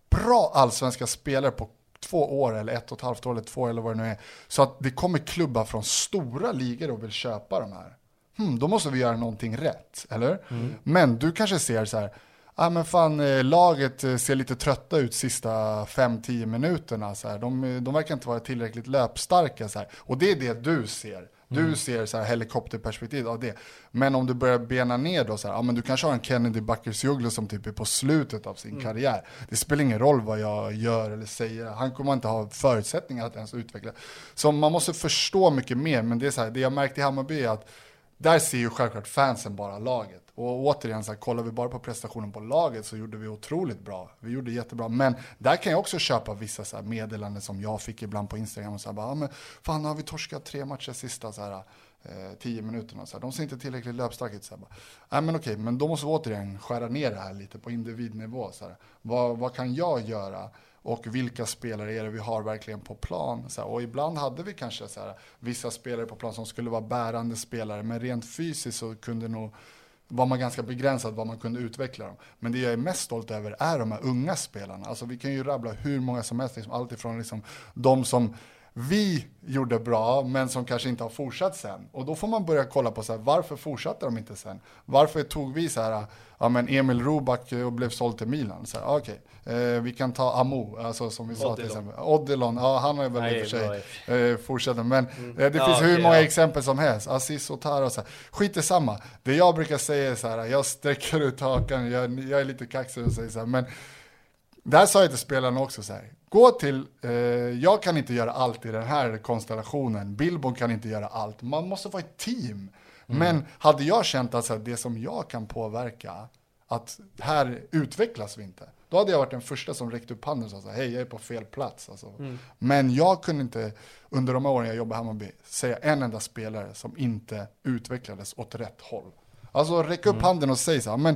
[SPEAKER 2] bra allsvenska spelare på två år eller ett och ett halvt år eller två eller vad det nu är. Så att det kommer klubbar från stora ligor och vill köpa de här. Hmm, då måste vi göra någonting rätt, eller? Mm. Men du kanske ser så här, ah, men fan eh, laget eh, ser lite trötta ut sista 5-10 minuterna. Så här. De, de verkar inte vara tillräckligt löpstarka. Så här. Och det är det du ser. Du mm. ser så här helikopterperspektiv av det. Men om du börjar bena ner då, så här, ja, men du kanske har en Kennedy Bakircioglu som typ är på slutet av sin mm. karriär. Det spelar ingen roll vad jag gör eller säger, han kommer inte ha förutsättningar att ens utveckla. Så man måste förstå mycket mer, men det är så här, det jag märkte i Hammarby är att där ser ju självklart fansen bara laget. Och återigen, så här, kollar vi bara på prestationen på laget så gjorde vi otroligt bra. Vi gjorde jättebra. Men där kan jag också köpa vissa så här, meddelanden som jag fick ibland på Instagram. Och så här, bara, ah, men fan, nu har vi torskat tre matcher sista så här, eh, tio minuterna. Så här. De ser inte tillräckligt löpstarka ut. Så här, bara, Nej, men okej, men då måste vi återigen skära ner det här lite på individnivå. Så här. Vad, vad kan jag göra? Och vilka spelare är det vi har verkligen på plan. Så här, och ibland hade vi kanske så här, vissa spelare på plan som skulle vara bärande spelare, men rent fysiskt så kunde nog var man ganska begränsad vad man kunde utveckla dem. Men det jag är mest stolt över är de här unga spelarna. Alltså vi kan ju rabbla hur många som helst, liksom, alltifrån liksom de som vi gjorde bra, men som kanske inte har fortsatt sen. Och då får man börja kolla på så här, varför fortsatte de inte sen? Varför tog vi så här, ja men Emil Roback och blev såld till Milan? Så här, okay. eh, vi kan ta Amo, alltså som vi sa till exempel. Odilon, ja han har väl i och för sig eh, fortsatt. Men mm. eh, det ja, finns hur många ja. exempel som helst. Aziz Otara och så här. Skit i samma. Det jag brukar säga är så här, jag sträcker ut hakan, jag, jag är lite kaxig och säger så här, men där sa jag till spelarna också så här, gå till, eh, jag kan inte göra allt i den här konstellationen, Billborn kan inte göra allt, man måste vara ett team. Mm. Men hade jag känt att så här, det som jag kan påverka, att här utvecklas vi inte, då hade jag varit den första som räckte upp handen och sa hej jag är på fel plats. Alltså. Mm. Men jag kunde inte, under de åren jag jobbade i Hammarby, säga en enda spelare som inte utvecklades åt rätt håll. Alltså räck upp mm. handen och säg så här, men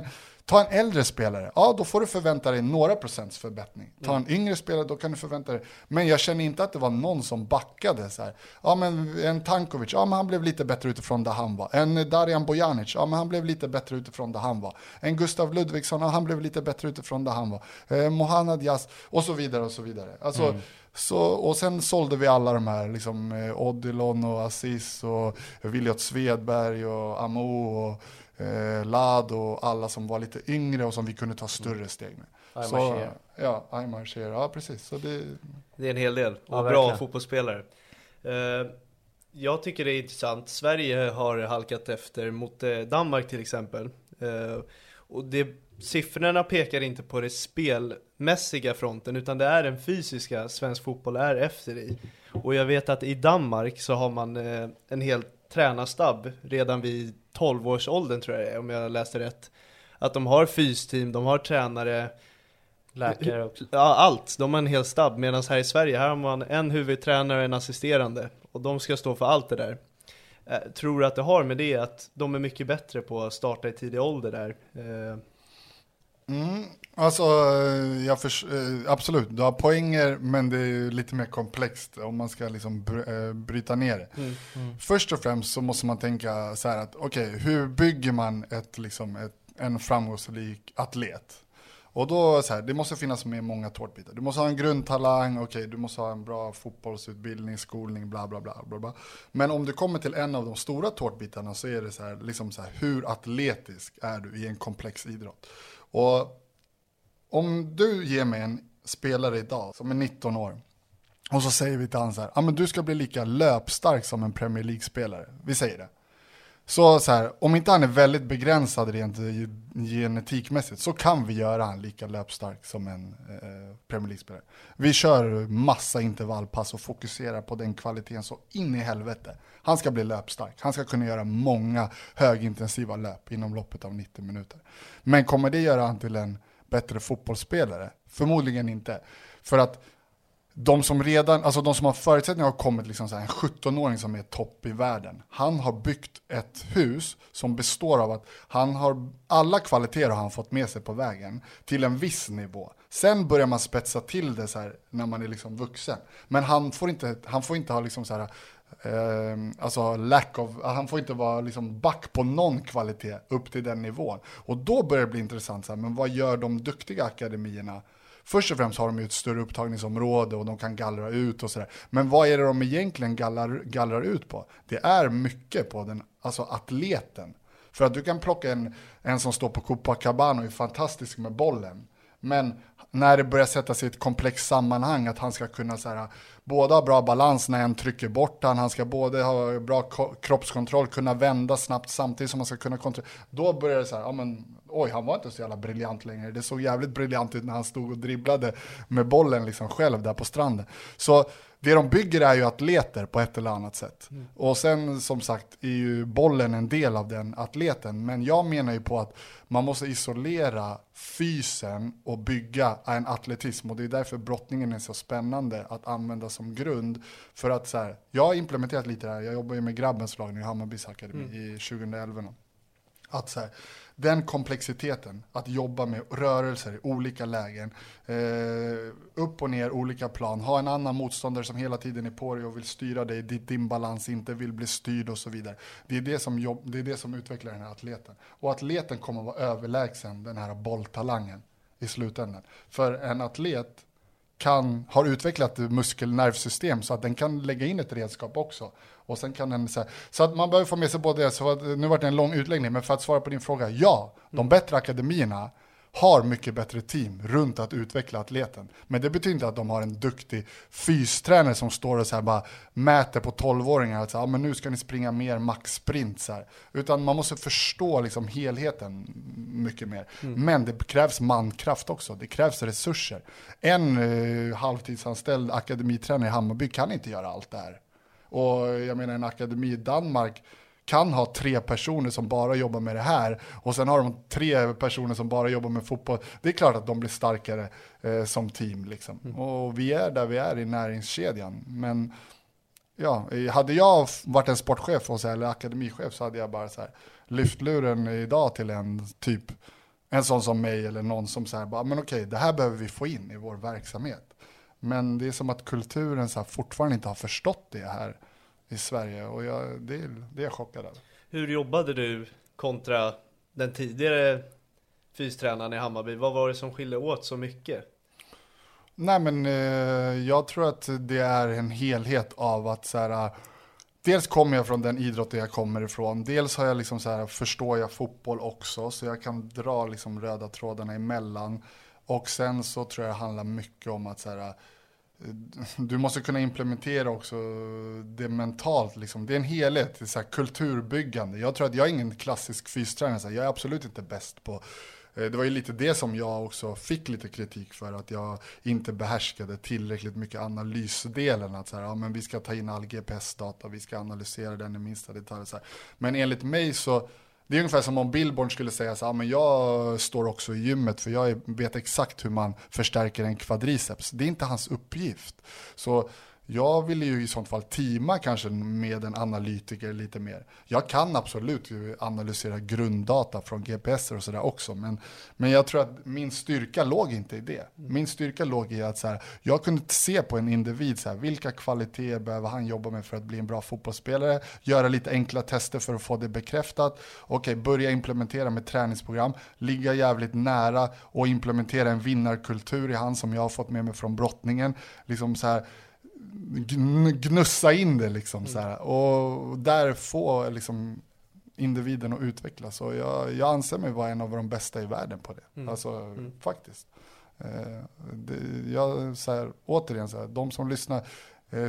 [SPEAKER 2] Ta en äldre spelare, ja då får du förvänta dig några procents förbättring. Ta en yngre spelare, då kan du förvänta dig. Men jag känner inte att det var någon som backade så här. Ja men en Tankovic, ja men han blev lite bättre utifrån där han var. En Darijan Bojanic, ja men han blev lite bättre utifrån där han var. En Gustav Ludvigsson, ja han blev lite bättre utifrån där han var. Eh, Mohanad Yas, och så vidare och så vidare. Alltså, mm. Så, och sen sålde vi alla de här, liksom eh, Odilon och Aziz och Viljot Svedberg och Amo och eh, Lad och alla som var lite yngre och som vi kunde ta större steg med. Så, ja, Aymar Shear, ja precis. Så det...
[SPEAKER 1] det är en hel del och ja, bra fotbollsspelare. Eh, jag tycker det är intressant. Sverige har halkat efter mot eh, Danmark till exempel. Eh, och det, siffrorna pekar inte på det spelmässiga fronten utan det är den fysiska svensk fotboll är efter i. Och jag vet att i Danmark så har man eh, en hel tränarstab redan vid 12-årsåldern tror jag det är, om jag läste rätt. Att de har fysteam, de har tränare,
[SPEAKER 3] Läkare också.
[SPEAKER 1] Ja, allt. De har en hel stab. Medan här i Sverige, här har man en huvudtränare och en assisterande. Och de ska stå för allt det där. Eh, tror att det har med det att de är mycket bättre på att starta i tidig ålder där. Eh,
[SPEAKER 2] Mm, alltså, eh, jag för, eh, absolut, du har poänger men det är lite mer komplext om man ska liksom eh, bryta ner det. Mm, mm. Först och främst så måste man tänka så här att okej, okay, hur bygger man ett, liksom ett, en framgångsrik atlet? Och då så här, det måste finnas med många tårtbitar. Du måste ha en grundtalang, okej, okay, du måste ha en bra fotbollsutbildning, skolning, bla bla bla. bla, bla. Men om du kommer till en av de stora tårtbitarna så är det så här, liksom så här, hur atletisk är du i en komplex idrott? Och om du ger mig en spelare idag som är 19 år. Och så säger vi till honom så här, ah, men du ska bli lika löpstark som en Premier League-spelare. Vi säger det. Så, så här, om inte han är väldigt begränsad rent genetikmässigt så kan vi göra han lika löpstark som en eh, Premier League-spelare. Vi kör massa intervallpass och fokuserar på den kvaliteten så in i helvete. Han ska bli löpstark. Han ska kunna göra många högintensiva löp inom loppet av 90 minuter. Men kommer det göra han till en bättre fotbollsspelare? Förmodligen inte. För att de som redan, alltså de som har förutsättningar har kommit liksom så här, en 17-åring som är topp i världen. Han har byggt ett hus som består av att han har, alla kvaliteter har han fått med sig på vägen till en viss nivå. Sen börjar man spetsa till det så här när man är liksom vuxen. Men han får inte, han får inte ha liksom så här, eh, alltså lack of, han får inte vara liksom back på någon kvalitet upp till den nivån. Och då börjar det bli intressant, så här, men vad gör de duktiga akademierna? Först och främst har de ju ett större upptagningsområde och de kan gallra ut och sådär. Men vad är det de egentligen gallrar, gallrar ut på? Det är mycket på den, alltså atleten. För att du kan plocka en, en som står på Copacabana och är fantastisk med bollen. Men när det börjar sätta sig i ett komplext sammanhang, att han ska kunna så här, både ha bra balans när en trycker bort han, han ska både ha bra kroppskontroll, kunna vända snabbt samtidigt som han ska kunna kontrollera. Då börjar det så här, ja men oj, han var inte så jävla briljant längre. Det såg jävligt briljant ut när han stod och dribblade med bollen liksom själv där på stranden. Så det de bygger är ju atleter på ett eller annat sätt. Mm. Och sen som sagt är ju bollen en del av den atleten. Men jag menar ju på att man måste isolera fysen och bygga en atletism. Och det är därför brottningen är så spännande att använda som grund. För att så här, jag har implementerat lite det här, jag jobbar ju med grabbens lag nu i Hammarbys akademi mm. i 2011. Att så här, den komplexiteten, att jobba med rörelser i olika lägen, eh, upp och ner olika plan, ha en annan motståndare som hela tiden är på dig och vill styra dig dit din balans inte vill bli styrd och så vidare. Det är det som, jobb, det är det som utvecklar den här atleten. Och atleten kommer att vara överlägsen den här bolltalangen i slutändan. För en atlet kan, har utvecklat muskelnervsystem så att den kan lägga in ett redskap också. Och sen kan den, så, här, så att man behöver få med sig både det, så att, nu var det en lång utläggning, men för att svara på din fråga, ja, de mm. bättre akademierna har mycket bättre team runt att utveckla atleten. Men det betyder inte att de har en duktig fystränare som står och så här bara mäter på 12-åringar att så här, ah, men nu ska ni springa mer maxsprint. Så här. Utan man måste förstå liksom helheten mycket mer. Mm. Men det krävs mankraft också, det krävs resurser. En eh, halvtidsanställd akademitränare i Hammarby kan inte göra allt det här. Och jag menar en akademi i Danmark kan ha tre personer som bara jobbar med det här och sen har de tre personer som bara jobbar med fotboll. Det är klart att de blir starkare eh, som team. Liksom. Mm. Och vi är där vi är i näringskedjan. Men ja, hade jag varit en sportchef och så, eller akademichef så hade jag bara så här, lyft luren idag till en typ, en sån som mig eller någon som säger bara, men okej, det här behöver vi få in i vår verksamhet. Men det är som att kulturen så fortfarande inte har förstått det här i Sverige och jag, det, det är jag chockad över.
[SPEAKER 1] Hur jobbade du kontra den tidigare fystränaren i Hammarby? Vad var det som skilde åt så mycket?
[SPEAKER 2] Nej men eh, jag tror att det är en helhet av att så här, Dels kommer jag från den idrotten jag kommer ifrån. Dels har jag liksom så här, förstår jag fotboll också, så jag kan dra liksom röda trådarna emellan. Och sen så tror jag det handlar mycket om att så här, eh, du måste kunna implementera också det mentalt. Liksom. Det är en helhet, det är så kulturbyggande. Jag tror att jag är ingen klassisk fystränare, jag är absolut inte bäst på eh, det var ju lite det som jag också fick lite kritik för, att jag inte behärskade tillräckligt mycket analysdelen. Att så här, ja, men vi ska ta in all GPS-data, vi ska analysera den i minsta detalj. Så här. Men enligt mig så det är ungefär som om Billborn skulle säga så här, ah, jag står också i gymmet för jag vet exakt hur man förstärker en kvadriceps. Det är inte hans uppgift. Så jag vill ju i sånt fall teama kanske med en analytiker lite mer. Jag kan absolut analysera grunddata från GPS och sådär också, men, men jag tror att min styrka låg inte i det. Min styrka låg i att så här, jag kunde se på en individ, så här, vilka kvaliteter behöver han jobba med för att bli en bra fotbollsspelare, göra lite enkla tester för att få det bekräftat, okej, börja implementera med träningsprogram, ligga jävligt nära och implementera en vinnarkultur i han som jag har fått med mig från brottningen. Liksom så här, gnussa in det liksom mm. så här. Och där få liksom individen att utvecklas. Och jag, jag anser mig vara en av de bästa i världen på det. Mm. Alltså mm. faktiskt. Eh, det, jag, så här, återigen, så här, de som lyssnar,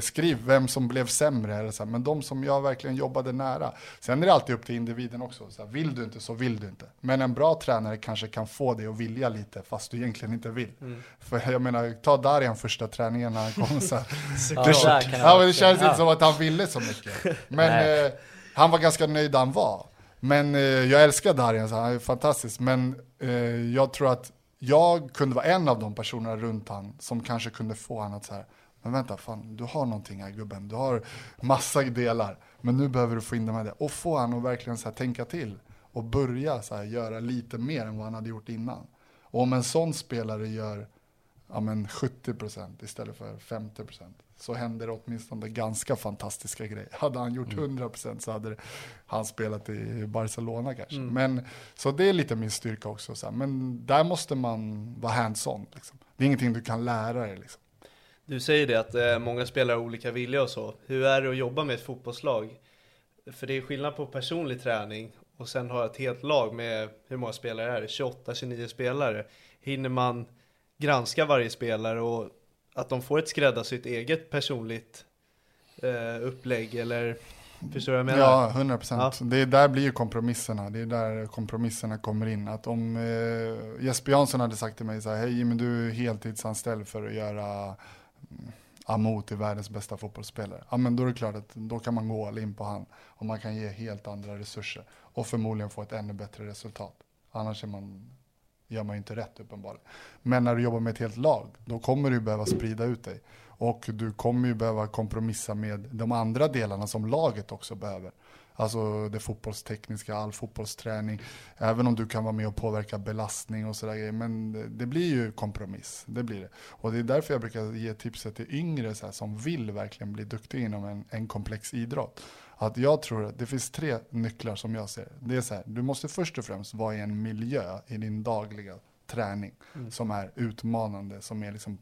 [SPEAKER 2] skriv vem som blev sämre, eller så här, men de som jag verkligen jobbade nära. Sen är det alltid upp till individen också. Så här, vill du inte så vill du inte. Men en bra tränare kanske kan få dig att vilja lite fast du egentligen inte vill. Mm. För jag menar, ta Darian första träningen när han kom. Så här, det, ja, men det känns inte som att han ville så mycket. Men eh, han var ganska nöjd där han var. Men eh, jag älskar Darian, så han är fantastisk. Men eh, jag tror att jag kunde vara en av de personerna runt han som kanske kunde få honom att så här, men vänta, fan, du har någonting här gubben. Du har massa delar. Men nu behöver du få in dem här. Och få han att verkligen så här, tänka till. Och börja så här, göra lite mer än vad han hade gjort innan. Och om en sån spelare gör ja, men 70% istället för 50% så händer det åtminstone ganska fantastiska grejer. Hade han gjort 100% mm. så hade han spelat i Barcelona kanske. Mm. Men, så det är lite min styrka också. Så här. Men där måste man vara hands-on. Liksom. Det är ingenting du kan lära dig. Liksom.
[SPEAKER 1] Du säger det att eh, många spelare har olika vilja och så. Hur är det att jobba med ett fotbollslag? För det är skillnad på personlig träning och sen ha ett helt lag med, hur många spelare är det? 28-29 spelare. Hinner man granska varje spelare och att de får ett skräddarsytt eget personligt eh, upplägg eller Förstår du vad jag menar?
[SPEAKER 2] Ja, 100 procent. Ja. Det där blir ju kompromisserna. Det är där kompromisserna kommer in. Att om eh, Jesper Jansson hade sagt till mig så här, hej men du är heltidsanställd för att göra Amot är världens bästa fotbollsspelare. Ja, men då är det klart att då kan man gå all in på han och man kan ge helt andra resurser och förmodligen få ett ännu bättre resultat. Annars är man, gör man ju inte rätt uppenbarligen. Men när du jobbar med ett helt lag, då kommer du behöva sprida ut dig. Och du kommer ju behöva kompromissa med de andra delarna som laget också behöver. Alltså det fotbollstekniska, all fotbollsträning. Även om du kan vara med och påverka belastning och sådär Men det blir ju kompromiss. Det blir det. Och det är därför jag brukar ge tipset till yngre så här, som vill verkligen bli duktiga inom en, en komplex idrott. Att jag tror att det finns tre nycklar som jag ser. Det är så här, du måste först och främst vara i en miljö i din dagliga träning mm. som är utmanande, som är liksom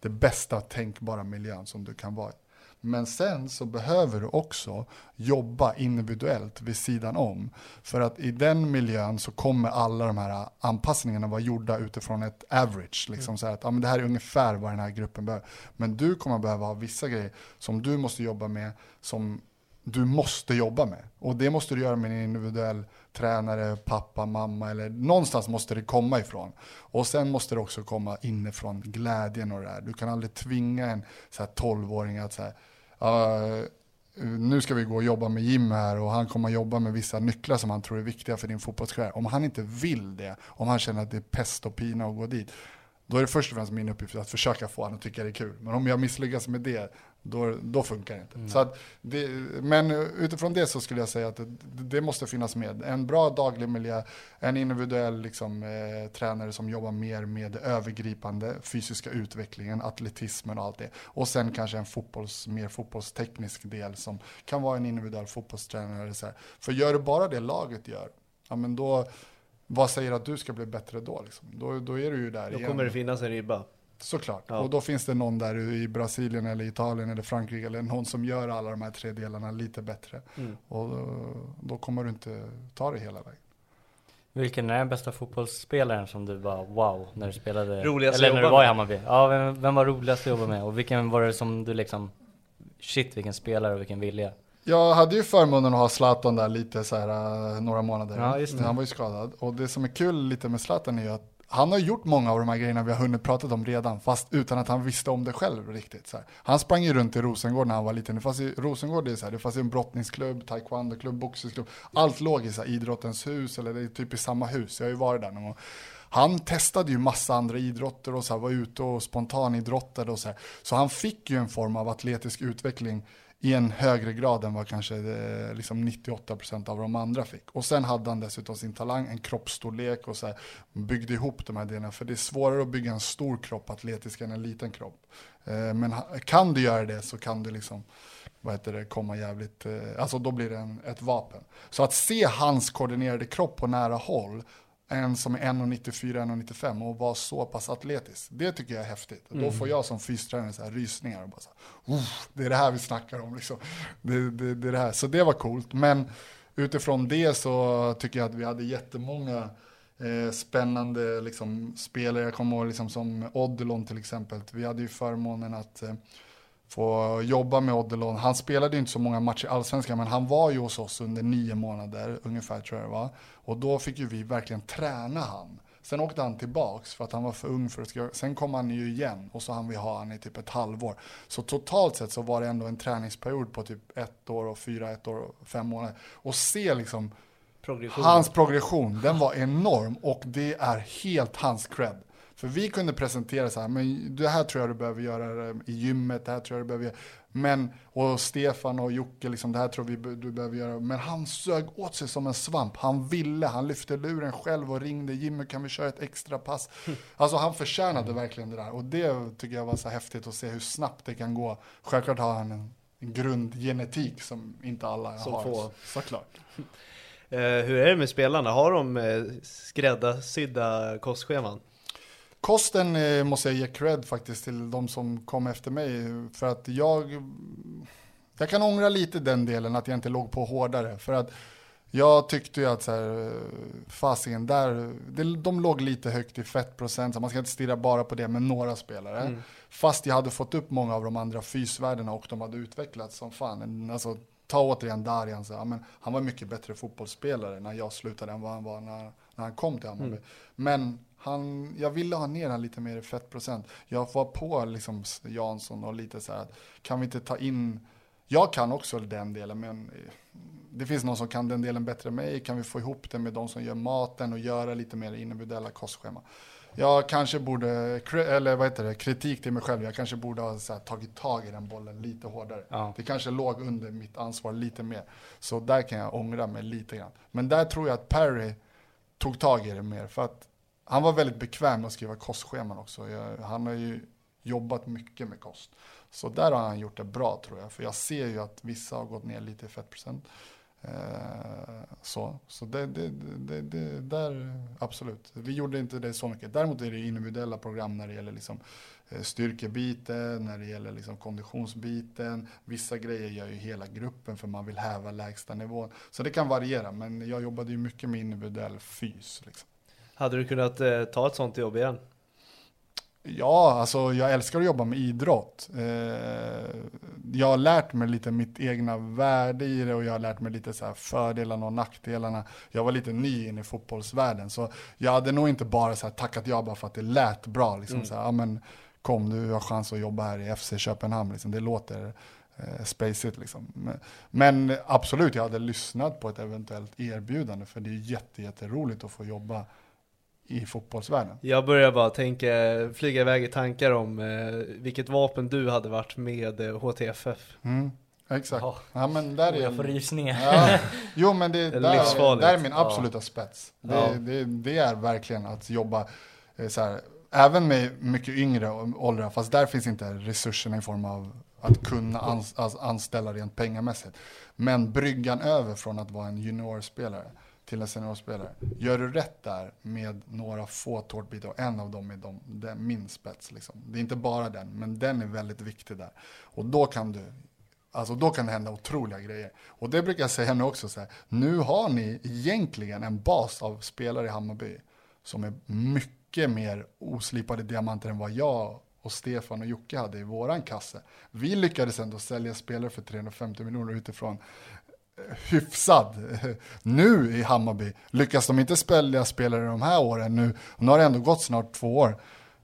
[SPEAKER 2] det bästa tänkbara miljön som du kan vara i. Men sen så behöver du också jobba individuellt vid sidan om. För att i den miljön så kommer alla de här anpassningarna vara gjorda utifrån ett average. Liksom mm. så att ja, men det här är ungefär vad den här gruppen behöver. Men du kommer behöva ha vissa grejer som du måste jobba med som du måste jobba med. Och det måste du göra med en individuell tränare, pappa, mamma eller någonstans måste det komma ifrån. Och sen måste det också komma inifrån glädjen och det där. Du kan aldrig tvinga en så här 12-åring att så här uh, nu ska vi gå och jobba med Jim här och han kommer att jobba med vissa nycklar som han tror är viktiga för din fotbollskarriär. Om han inte vill det, om han känner att det är pest och pina att gå dit, då är det först och främst min uppgift att försöka få honom att tycka det är kul. Men om jag misslyckas med det, då, då funkar det inte. Mm. Så det, men utifrån det så skulle jag säga att det, det, måste finnas med. En bra daglig miljö, en individuell liksom, eh, tränare som jobbar mer med övergripande fysiska utvecklingen, atletismen och allt det. Och sen kanske en fotbolls, mer fotbollsteknisk del som kan vara en individuell fotbollstränare. Så här. För gör du bara det laget gör, ja men då, vad säger att du ska bli bättre då? Liksom? Då, då är du ju där
[SPEAKER 1] Då igen. kommer det finnas en ribba.
[SPEAKER 2] Såklart. Ja. Och då finns det någon där i Brasilien eller Italien eller Frankrike eller någon som gör alla de här tre delarna lite bättre. Mm. Och då, då, kommer du inte ta det hela vägen.
[SPEAKER 3] Vilken är den bästa fotbollsspelaren som du var wow när du spelade?
[SPEAKER 1] Roligast
[SPEAKER 3] eller när du var i Hammarby? Ja, vem, vem var roligast att jobba med? Och vilken var det som du liksom, shit vilken spelare och vilken vilja?
[SPEAKER 2] Jag hade ju förmånen att ha Zlatan där lite så här uh, några månader.
[SPEAKER 3] Ja, just det.
[SPEAKER 2] Han var ju skadad. Och det som är kul lite med Zlatan är ju att han har gjort många av de här grejerna vi har hunnit prata om redan, fast utan att han visste om det själv riktigt. Så här. Han sprang ju runt i Rosengård när han var liten. Det fanns ju, Rosengård det är så här, det fanns en brottningsklubb, taekwondoklubb, boxningsklubb. Allt låg i så här, idrottens hus, eller det är typ i samma hus. Jag har ju varit där någon gång. Han testade ju massa andra idrotter och så här, var ute och spontanidrottade och så här. Så han fick ju en form av atletisk utveckling i en högre grad än vad kanske eh, liksom 98% av de andra fick. Och sen hade han dessutom sin talang, en kroppsstorlek och så här, byggde ihop de här delarna. För det är svårare att bygga en stor kropp atletisk än en liten kropp. Eh, men kan du göra det så kan du liksom vad heter det, komma jävligt, eh, alltså då blir det en, ett vapen. Så att se hans koordinerade kropp på nära håll en som är 1,94-1,95 och vara så pass atletisk. Det tycker jag är häftigt. Mm. Då får jag som fystränare så här rysningar och bara så här, det är det här vi snackar om liksom. Det, det, det, är det här. Så det var coolt. Men utifrån det så tycker jag att vi hade jättemånga eh, spännande liksom, spelare. Jag kommer ihåg liksom, som Odilon till exempel. Vi hade ju förmånen att eh, få jobba med Odilon. Han spelade inte så många matcher i Allsvenskan, men han var ju hos oss under nio månader ungefär tror jag det var. Och då fick ju vi verkligen träna han. Sen åkte han tillbaks för att han var för ung för att. Sen kom han ju igen och så han vi ha han i typ ett halvår. Så totalt sett så var det ändå en träningsperiod på typ ett år och fyra, ett år och fem månader. Och se liksom progression. hans progression, den var enorm och det är helt hans cred. För vi kunde presentera så här, men det här tror jag du behöver göra i gymmet, det här tror jag du behöver göra. Men, och Stefan och Jocke, liksom, det här tror vi du behöver göra. Men han sög åt sig som en svamp. Han ville, han lyfte luren själv och ringde Jimmy, kan vi köra ett extra pass? Alltså han förtjänade verkligen det där. Och det tycker jag var så häftigt att se hur snabbt det kan gå. Självklart har han en, en grundgenetik som inte alla som har. Få. Såklart.
[SPEAKER 1] Uh, hur är det med spelarna? Har de uh, skräddarsydda kostscheman?
[SPEAKER 2] Kosten eh, måste jag ge cred faktiskt till de som kom efter mig. För att jag, jag kan ångra lite den delen att jag inte låg på hårdare. För att jag tyckte ju att så här, fasingen där, de låg lite högt i fettprocent, så man ska inte stirra bara på det med några spelare. Mm. Fast jag hade fått upp många av de andra fysvärdena och de hade utvecklats som fan. Alltså, ta återigen Darjan, så, ja, men han var mycket bättre fotbollsspelare när jag slutade än vad han var när, när han kom till Hammarby. Mm. Men han, jag ville ha ner han lite mer i fettprocent. Jag var på liksom Jansson och lite så här, kan vi inte ta in, jag kan också den delen, men det finns någon som kan den delen bättre än mig. Kan vi få ihop det med de som gör maten och göra lite mer individuella kostschema? Jag kanske borde, eller vad heter det, kritik till mig själv. Jag kanske borde ha här, tagit tag i den bollen lite hårdare. Ja. Det kanske låg under mitt ansvar lite mer. Så där kan jag ångra mig lite grann. Men där tror jag att Perry tog tag i det mer. För att han var väldigt bekväm med att skriva kostscheman också. Jag, han har ju jobbat mycket med kost. Så där har han gjort det bra tror jag. För jag ser ju att vissa har gått ner lite i fettprocent. Eh, så så det, det, det, det, där, absolut. Vi gjorde inte det så mycket. Däremot är det individuella program när det gäller liksom, eh, styrkebiten, när det gäller liksom konditionsbiten. Vissa grejer gör ju hela gruppen för man vill häva lägsta nivån. Så det kan variera, men jag jobbade ju mycket med individuell fys. Liksom.
[SPEAKER 1] Hade du kunnat eh, ta ett sånt jobb igen?
[SPEAKER 2] Ja, alltså jag älskar att jobba med idrott. Eh, jag har lärt mig lite mitt egna värde i det och jag har lärt mig lite så här fördelarna och nackdelarna. Jag var lite ny in i fotbollsvärlden så jag hade nog inte bara så här tackat ja bara för att det lät bra. Liksom, mm. så här, ja, men, kom du har chans att jobba här i FC Köpenhamn. Liksom. Det låter eh, spacigt liksom. Men, absolut, jag hade lyssnat på ett eventuellt erbjudande för det är jätteroligt att få jobba i fotbollsvärlden.
[SPEAKER 1] Jag börjar bara tänka, flyga iväg i tankar om eh, vilket vapen du hade varit med eh, HTFF.
[SPEAKER 2] Mm, exakt. Oh. Ja, men där är,
[SPEAKER 3] jag får rysningar. Ja,
[SPEAKER 2] jo men det, det där, där är min absoluta ja. spets. Det, ja. det, det, är verkligen att jobba eh, så här, även med mycket yngre åldrar, fast där finns inte resurserna i form av att kunna ans anställa rent pengamässigt. Men bryggan över från att vara en juniorspelare till en seniorspelare. Gör du rätt där med några få tårtbitar och en av dem är de, den, min spets. Liksom. Det är inte bara den, men den är väldigt viktig där. Och då kan du Alltså då kan det hända otroliga grejer. Och det brukar jag säga nu också, så här, nu har ni egentligen en bas av spelare i Hammarby som är mycket mer oslipade diamanter än vad jag och Stefan och Jocke hade i våran kasse. Vi lyckades ändå sälja spelare för 350 miljoner utifrån hyfsad nu i Hammarby. Lyckas de inte spela spelare de här åren nu, nu har det ändå gått snart två år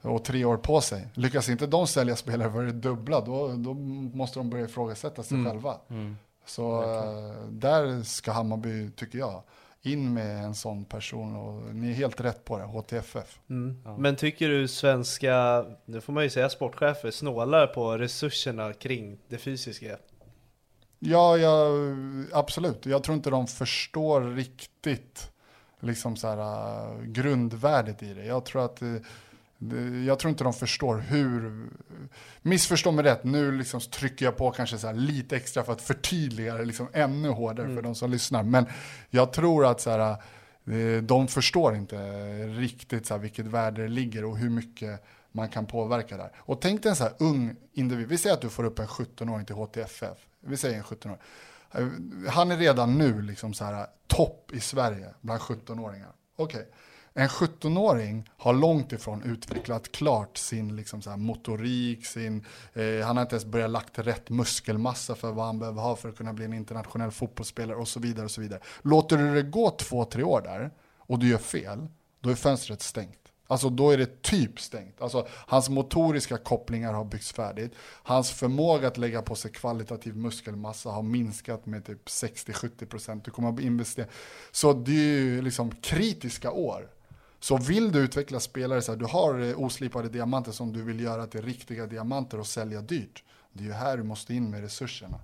[SPEAKER 2] och tre år på sig. Lyckas inte de sälja spelare för det dubbla, då, då måste de börja ifrågasätta sig mm. själva. Mm. Så äh, där ska Hammarby, tycker jag, in med en sån person och ni är helt rätt på det, HTFF.
[SPEAKER 1] Mm. Ja. Men tycker du svenska, nu får man ju säga sportchefer, snålar på resurserna kring det fysiska?
[SPEAKER 2] Ja, ja, absolut. Jag tror inte de förstår riktigt liksom så här, uh, grundvärdet i det. Jag tror att uh, jag tror inte de förstår hur, missförstå mig rätt, nu liksom trycker jag på kanske så lite extra för att förtydliga det liksom ännu hårdare mm. för de som lyssnar. Men jag tror att så här, uh, de förstår inte riktigt så här, vilket värde det ligger och hur mycket man kan påverka där. Och tänk dig en så här ung individ, vi säger att du får upp en 17-åring till HTFF vi säger en 17-åring. Eh, han är redan nu liksom så här eh, topp i Sverige bland 17-åringar. Okej. Okay. En 17-åring har långt ifrån utvecklat klart sin liksom så motorik, sin, eh, han har inte ens börjat lagt rätt muskelmassa för vad han behöver ha för att kunna bli en internationell fotbollsspelare och så vidare. och så vidare. Låter du det gå två, tre år där och du gör fel, då är fönstret stängt. Alltså då är det typ stängt. Alltså hans motoriska kopplingar har byggts färdigt. Hans förmåga att lägga på sig kvalitativ muskelmassa har minskat med typ 60-70%. Du kommer att investera. Så det är ju liksom kritiska år. Så vill du utveckla spelare så här, du har eh, oslipade diamanter som du vill göra till riktiga diamanter och sälja dyrt. Det är ju här du måste in med resurserna.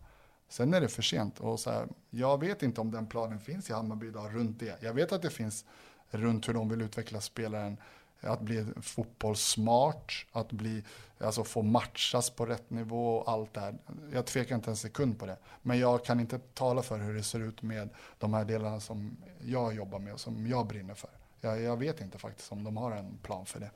[SPEAKER 2] Sen är det för sent. Och så här, jag vet inte om den planen finns i Hammarby idag runt det. Jag vet att det finns runt hur de vill utveckla spelaren att bli fotbollssmart, att bli, alltså få matchas på rätt nivå och allt det här. Jag tvekar inte en sekund på det. Men jag kan inte tala för hur det ser ut med de här delarna som jag jobbar med och som jag brinner för. Jag, jag vet inte faktiskt om de har en plan för det.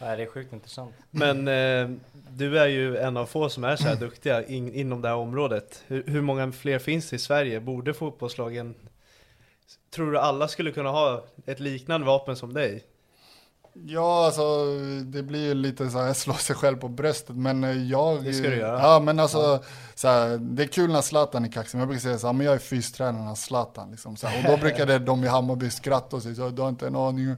[SPEAKER 3] Nej, det är sjukt intressant.
[SPEAKER 1] Men eh, du är ju en av få som är så här duktiga in, inom det här området. Hur, hur många fler finns det i Sverige? Borde fotbollslagen Tror du alla skulle kunna ha ett liknande vapen som dig?
[SPEAKER 2] Ja, alltså det blir ju lite så här, slå sig själv på bröstet, men eh, jag...
[SPEAKER 1] Det ska du göra.
[SPEAKER 2] Ja, men alltså, ja. så här, det är kul när Zlatan är kaxig, men jag brukar säga så här, men jag är fystränaren Zlatan. Liksom, så här, och då brukade de i Hammarby skratta och säga så du har inte en aning,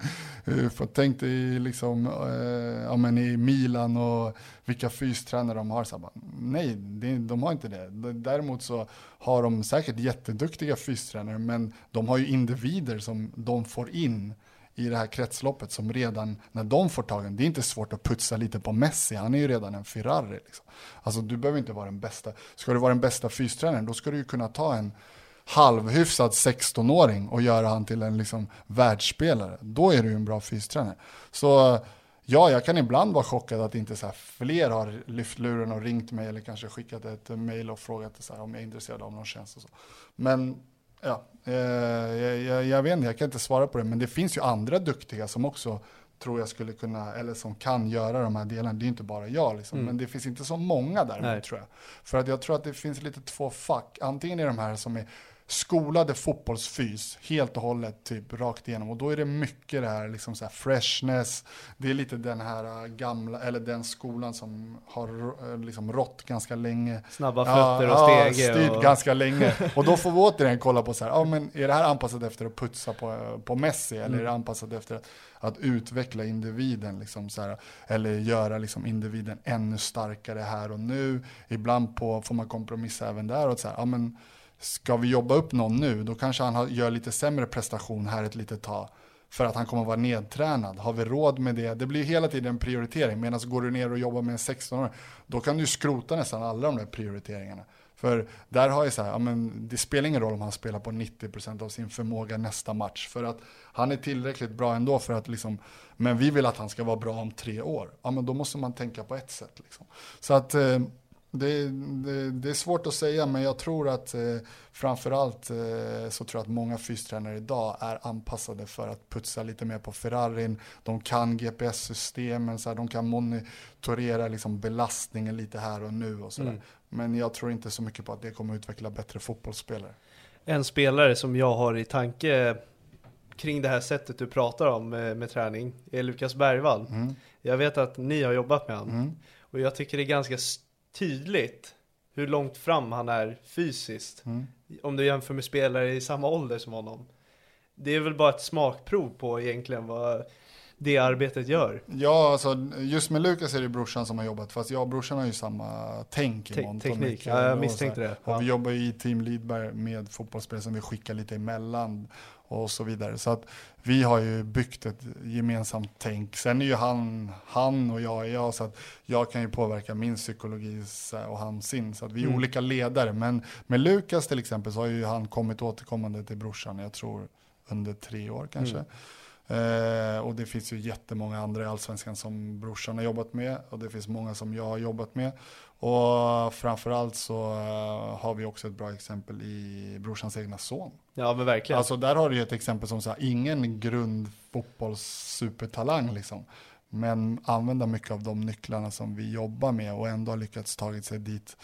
[SPEAKER 2] uh, för tänk dig liksom, uh, ja, men i Milan och vilka fystränare de har. Så bara, nej, det, de har inte det. Däremot så har de säkert jätteduktiga fystränare, men de har ju individer som de får in i det här kretsloppet som redan, när de får tagen, det är inte svårt att putsa lite på Messi, han är ju redan en Ferrari. Liksom. Alltså du behöver inte vara den bästa, ska du vara den bästa fystränaren då ska du ju kunna ta en halvhyfsad 16-åring och göra han till en liksom världsspelare. Då är du ju en bra fystränare. Så ja, jag kan ibland vara chockad att inte så här fler har lyft luren och ringt mig eller kanske skickat ett mail och frågat så här, om jag är intresserad av någon tjänst och så. Men ja, eh, jag, jag, jag, vet inte, jag kan inte svara på det, men det finns ju andra duktiga som också tror jag skulle kunna, eller som kan göra de här delarna. Det är inte bara jag, liksom. mm. men det finns inte så många där tror jag. För att jag tror att det finns lite två fack. Antingen är de här som är skolade fotbollsfys helt och hållet, typ rakt igenom. Och då är det mycket det här, liksom så här freshness. Det är lite den här äh, gamla, eller den skolan som har äh, liksom rått ganska länge.
[SPEAKER 1] Snabba fötter ja, och stege.
[SPEAKER 2] Ja, styrt och... ganska länge. Och då får vi återigen kolla på så här, ja men är det här anpassat efter att putsa på, på Messi? Eller mm. är det anpassat efter att, att utveckla individen? Liksom så här, eller göra liksom individen ännu starkare här och nu? Ibland på, får man kompromissa även där. Och så här, ja, men, ska vi jobba upp någon nu, då kanske han gör lite sämre prestation här ett litet tag. För att han kommer att vara nedtränad. Har vi råd med det? Det blir hela tiden en prioritering. Medan går du ner och jobbar med en 16-åring, då kan du skrota nästan alla de där prioriteringarna. För där har jag så här, ja, men det spelar ingen roll om han spelar på 90% av sin förmåga nästa match. För att han är tillräckligt bra ändå för att liksom, men vi vill att han ska vara bra om tre år. Ja men då måste man tänka på ett sätt. Liksom. Så att eh, det, det, det, är svårt att säga, men jag tror att eh, framförallt eh, så tror jag att många fystränare idag är anpassade för att putsa lite mer på Ferrarin. De kan GPS-systemen, så här, de kan monitorera liksom, belastningen lite här och nu och sådär. Mm. Men jag tror inte så mycket på att det kommer att utveckla bättre fotbollsspelare.
[SPEAKER 1] En spelare som jag har i tanke kring det här sättet du pratar om med, med träning är Lukas Bergvall. Mm. Jag vet att ni har jobbat med honom. Mm. Och jag tycker det är ganska tydligt hur långt fram han är fysiskt. Mm. Om du jämför med spelare i samma ålder som honom. Det är väl bara ett smakprov på egentligen vad det arbetet gör.
[SPEAKER 2] Ja, alltså just med Lukas är det brorsan som har jobbat, fast jag och brorsan har ju samma tänk Te
[SPEAKER 1] mångt Teknik, ja, jag misstänkte det.
[SPEAKER 2] Och ja. vi jobbar ju i Team Lidberg med fotbollsspelare som vi skickar lite emellan och så vidare. Så att vi har ju byggt ett gemensamt tänk. Sen är ju han, han och jag är jag, så att jag kan ju påverka min psykologi och han sin. Så att vi är mm. olika ledare. Men med Lukas till exempel så har ju han kommit återkommande till brorsan, jag tror under tre år kanske. Mm. Eh, och det finns ju jättemånga andra i Allsvenskan som brorsan har jobbat med och det finns många som jag har jobbat med. Och framförallt så uh, har vi också ett bra exempel i brorsans egna son.
[SPEAKER 1] Ja men verkligen.
[SPEAKER 2] Alltså där har du ju ett exempel som så här, ingen grundfotbollssupertalang liksom. Men använda mycket av de nycklarna som vi jobbar med och ändå har lyckats tagit sig dit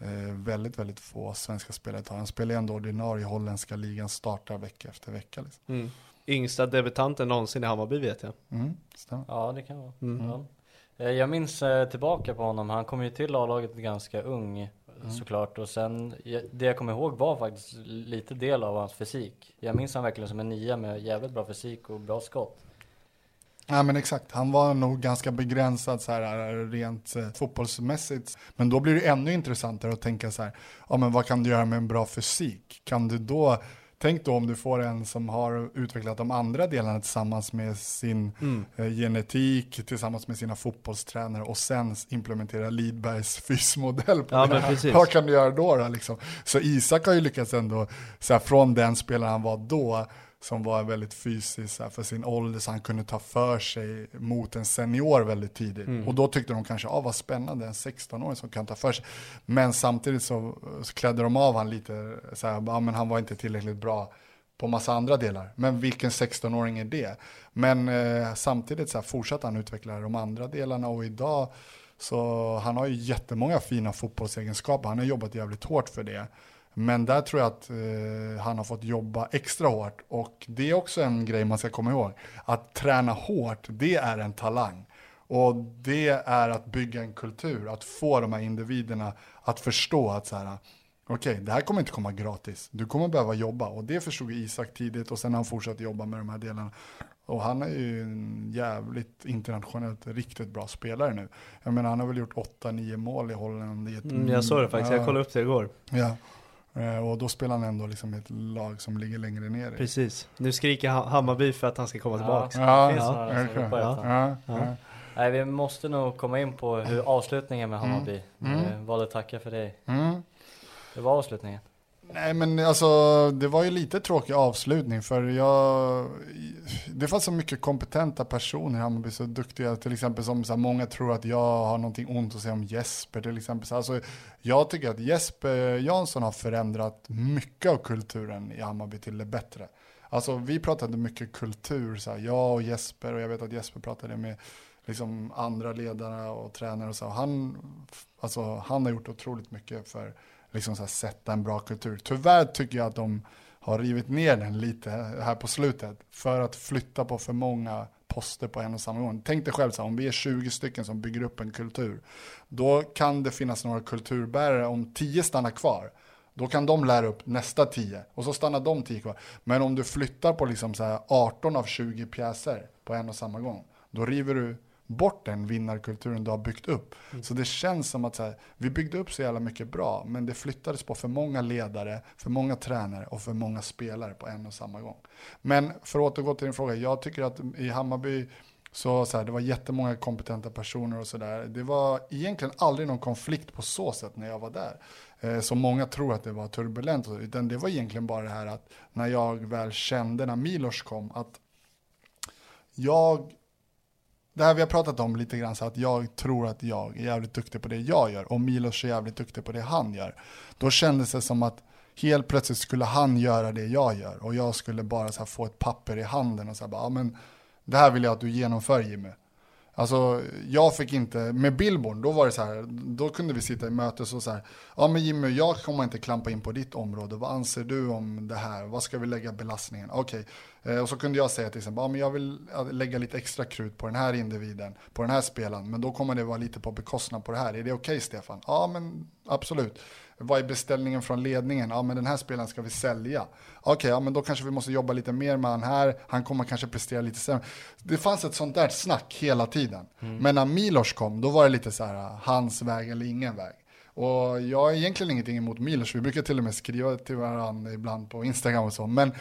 [SPEAKER 2] eh, väldigt, väldigt få svenska spelare tar. Han spelar ändå ordinarie i holländska ligan, startar vecka efter vecka. Liksom. Mm.
[SPEAKER 1] yngsta debutanten någonsin i Hammarby vet jag.
[SPEAKER 2] Mm,
[SPEAKER 3] ja, det kan vara. Mm. Ja. Eh, jag minns eh, tillbaka på honom, han kom ju till A-laget ganska ung mm. såklart och sen det jag kommer ihåg var faktiskt lite del av hans fysik. Jag minns han verkligen som en nia med jävligt bra fysik och bra skott.
[SPEAKER 2] Ja men exakt, han var nog ganska begränsad så här rent eh, fotbollsmässigt. Men då blir det ännu intressantare att tänka så här, ja men vad kan du göra med en bra fysik? Kan du då Tänk då om du får en som har utvecklat de andra delarna tillsammans med sin mm. eh, genetik, tillsammans med sina fotbollstränare och sen implementera Lidbergs fysmodell. På
[SPEAKER 1] ja,
[SPEAKER 2] det. Vad kan du göra då? då liksom? Så Isak har ju lyckats ändå, så här, från den spelaren han var då, som var väldigt fysisk här, för sin ålder så han kunde ta för sig mot en senior väldigt tidigt. Mm. Och då tyckte de kanske, ah, vad spännande, en 16-åring som kan ta för sig. Men samtidigt så, så klädde de av han lite, så här, ah, men han var inte tillräckligt bra på massa andra delar. Men vilken 16-åring är det? Men eh, samtidigt så här, fortsatte han utveckla de andra delarna och idag så han har ju jättemånga fina fotbollsegenskaper. Han har jobbat jävligt hårt för det. Men där tror jag att eh, han har fått jobba extra hårt. Och det är också en grej man ska komma ihåg. Att träna hårt, det är en talang. Och det är att bygga en kultur, att få de här individerna att förstå att så här, okej, okay, det här kommer inte komma gratis. Du kommer behöva jobba. Och det förstod Isak tidigt och sen har han fortsatt jobba med de här delarna. Och han är ju en jävligt internationellt riktigt bra spelare nu. Jag menar, han har väl gjort 8-9 mål i Holland. I ett,
[SPEAKER 1] mm, jag såg det faktiskt, ja, jag kollade upp det igår.
[SPEAKER 2] Ja. Eh, och då spelar han ändå liksom ett lag som ligger längre ner.
[SPEAKER 1] Precis. Nu skriker Hammarby för att han ska komma tillbaka.
[SPEAKER 3] Ja, ja, ja, ja, Nej, vi måste nog komma in på hur avslutningen med Hammarby. Mm. Mm. Eh, valde tacka för dig. Mm. Det var avslutningen.
[SPEAKER 2] Nej men alltså det var ju lite tråkig avslutning för jag Det fanns så mycket kompetenta personer i Hammarby, så duktiga till exempel som så här, många tror att jag har någonting ont att säga om Jesper till exempel. Så, alltså, jag tycker att Jesper Jansson har förändrat mycket av kulturen i Hammarby till det bättre. Alltså vi pratade mycket kultur, så här, jag och Jesper och jag vet att Jesper pratade med liksom andra ledare och tränare och så. Och Han, alltså, han har gjort otroligt mycket för liksom så här, sätta en bra kultur. Tyvärr tycker jag att de har rivit ner den lite här på slutet för att flytta på för många poster på en och samma gång. Tänk dig själv så här, om vi är 20 stycken som bygger upp en kultur, då kan det finnas några kulturbärare, om 10 stannar kvar, då kan de lära upp nästa 10 och så stannar de 10 kvar. Men om du flyttar på liksom så 18 av 20 pjäser på en och samma gång, då river du bort den vinnarkulturen du har byggt upp. Mm. Så det känns som att så här, vi byggde upp så jävla mycket bra, men det flyttades på för många ledare, för många tränare och för många spelare på en och samma gång. Men för att återgå till din fråga, jag tycker att i Hammarby så, så här, det var jättemånga kompetenta personer och sådär. Det var egentligen aldrig någon konflikt på så sätt när jag var där. Eh, som många tror att det var turbulent, utan det var egentligen bara det här att när jag väl kände när Milos kom, att jag det här vi har pratat om lite grann, så att jag tror att jag är jävligt duktig på det jag gör och Milos är jävligt duktig på det han gör. Då kändes det som att helt plötsligt skulle han göra det jag gör och jag skulle bara så få ett papper i handen och säga ja men det här vill jag att du genomför Jimmy. Alltså, jag fick inte, med Billborn, då var det så här, då kunde vi sitta i mötes och så här, ja men Jimmy, jag kommer inte klampa in på ditt område, vad anser du om det här, vad ska vi lägga belastningen? Okej, okay. eh, och så kunde jag säga till exempel, ja men jag vill lägga lite extra krut på den här individen, på den här spelaren, men då kommer det vara lite på bekostnad på det här, är det okej okay, Stefan? Ja men absolut. Vad är beställningen från ledningen? Ja, men den här spelaren ska vi sälja. Okej, okay, ja, men då kanske vi måste jobba lite mer med han här. Han kommer kanske prestera lite sämre. Det fanns ett sånt där snack hela tiden. Mm. Men när Milos kom, då var det lite så här, hans väg eller ingen väg. Och jag har egentligen ingenting emot Milos. Vi brukar till och med skriva till varandra ibland på Instagram och så. Men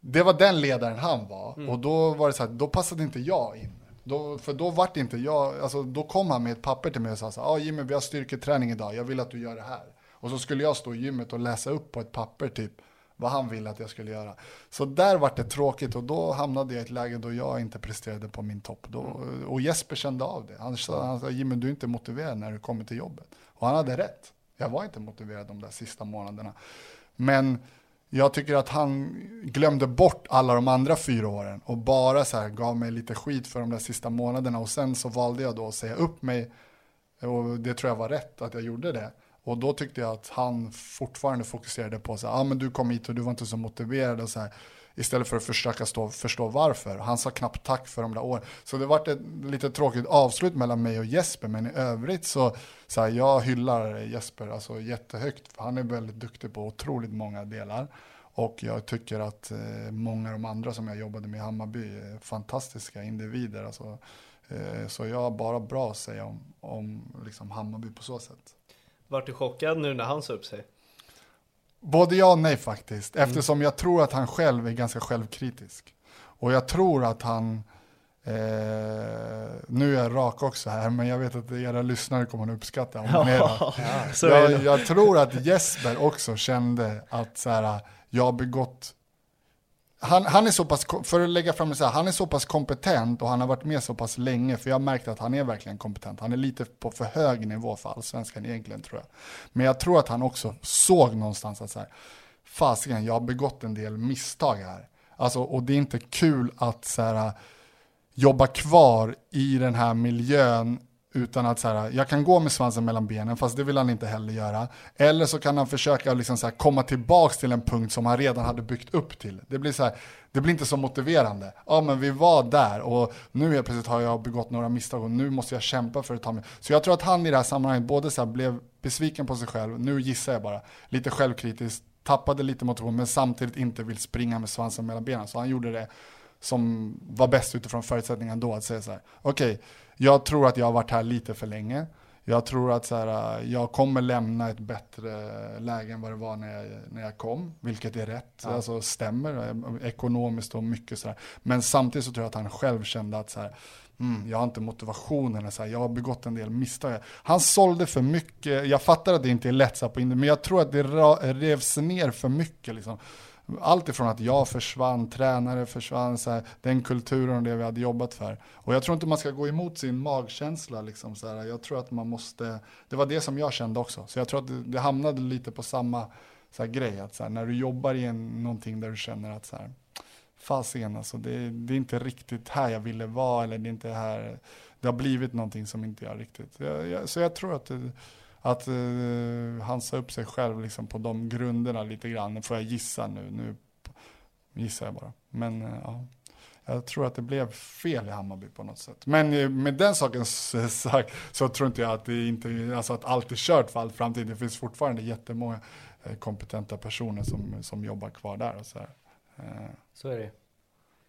[SPEAKER 2] det var den ledaren han var. Mm. Och då var det så här, då passade inte jag in. Då, för då vart inte jag, alltså då kom han med ett papper till mig och sa så här, ah, Jimmy vi har styrketräning idag, jag vill att du gör det här. Och så skulle jag stå i gymmet och läsa upp på ett papper typ vad han ville att jag skulle göra. Så där var det tråkigt och då hamnade jag i ett läge då jag inte presterade på min topp. Då, och Jesper kände av det. Han sa, han sa Jimmy du är inte motiverad när du kommer till jobbet. Och han hade rätt. Jag var inte motiverad de där sista månaderna. Men jag tycker att han glömde bort alla de andra fyra åren och bara så här gav mig lite skit för de där sista månaderna och sen så valde jag då att säga upp mig och det tror jag var rätt att jag gjorde det och då tyckte jag att han fortfarande fokuserade på så ah, men du kom hit och du var inte så motiverad och så här. Istället för att försöka stå, förstå varför. Han sa knappt tack för de där åren. Så det var ett lite tråkigt avslut mellan mig och Jesper. Men i övrigt så, så här, jag hyllar Jesper alltså jättehögt. För han är väldigt duktig på otroligt många delar. Och jag tycker att eh, många av de andra som jag jobbade med i Hammarby är fantastiska individer. Alltså, eh, så jag har bara bra att säga om, om liksom Hammarby på så sätt.
[SPEAKER 1] Vart du chockad nu när han sa upp sig?
[SPEAKER 2] Både ja och nej faktiskt, mm. eftersom jag tror att han själv är ganska självkritisk. Och jag tror att han, eh, nu är jag rak också här, men jag vet att era lyssnare kommer att uppskatta om ja, ja, jag, jag, tror att Jesper också kände att så här, jag har begått han, han, är så pass, för att lägga fram det så här, han är så pass kompetent och han har varit med så pass länge, för jag har märkt att han är verkligen kompetent. Han är lite på för hög nivå för allsvenskan egentligen tror jag. Men jag tror att han också såg någonstans att så här, fasiken, jag har begått en del misstag här. Alltså, och det är inte kul att så här, jobba kvar i den här miljön utan att så här, jag kan gå med svansen mellan benen, fast det vill han inte heller göra. Eller så kan han försöka liksom så här, komma tillbaka till en punkt som han redan hade byggt upp till. Det blir, så här, det blir inte så motiverande. Ja, men vi var där och nu helt plötsligt har jag begått några misstag och nu måste jag kämpa för att ta mig. Så jag tror att han i det här sammanhanget både så blev besviken på sig själv, nu gissar jag bara, lite självkritiskt, tappade lite motivation, men samtidigt inte vill springa med svansen mellan benen. Så han gjorde det som var bäst utifrån förutsättningarna då, att säga så här, okej, okay, jag tror att jag har varit här lite för länge. Jag tror att så här, jag kommer lämna ett bättre läge än vad det var när jag, när jag kom, vilket är rätt, ja. alltså stämmer ekonomiskt och mycket sådär. Men samtidigt så tror jag att han själv kände att så här, mm, jag har inte motivationen, så här, jag har begått en del misstag. Han sålde för mycket, jag fattar att det inte är lätt så på men jag tror att det revs ner för mycket. Liksom allt ifrån att jag försvann, tränare försvann, så här, den kulturen och det vi hade jobbat för. Och jag tror inte man ska gå emot sin magkänsla. Liksom, så här. Jag tror att man måste, det var det som jag kände också. Så jag tror att det, det hamnade lite på samma så här, grej. Att, så här, när du jobbar i en, någonting där du känner att så här, fasen alltså, det, det är inte riktigt här jag ville vara. Eller det är inte här, det har blivit någonting som inte jag riktigt. Jag, jag, så jag tror att det, att uh, han sa upp sig själv liksom på de grunderna lite grann. får jag gissa nu. Nu gissar jag bara. Men uh, ja. Jag tror att det blev fel i Hammarby på något sätt. Men uh, med den saken sagt så tror inte jag att, det inte, alltså att allt är kört för all framtid. Det finns fortfarande jättemånga kompetenta personer som, som jobbar kvar där. Och så, här.
[SPEAKER 3] så är det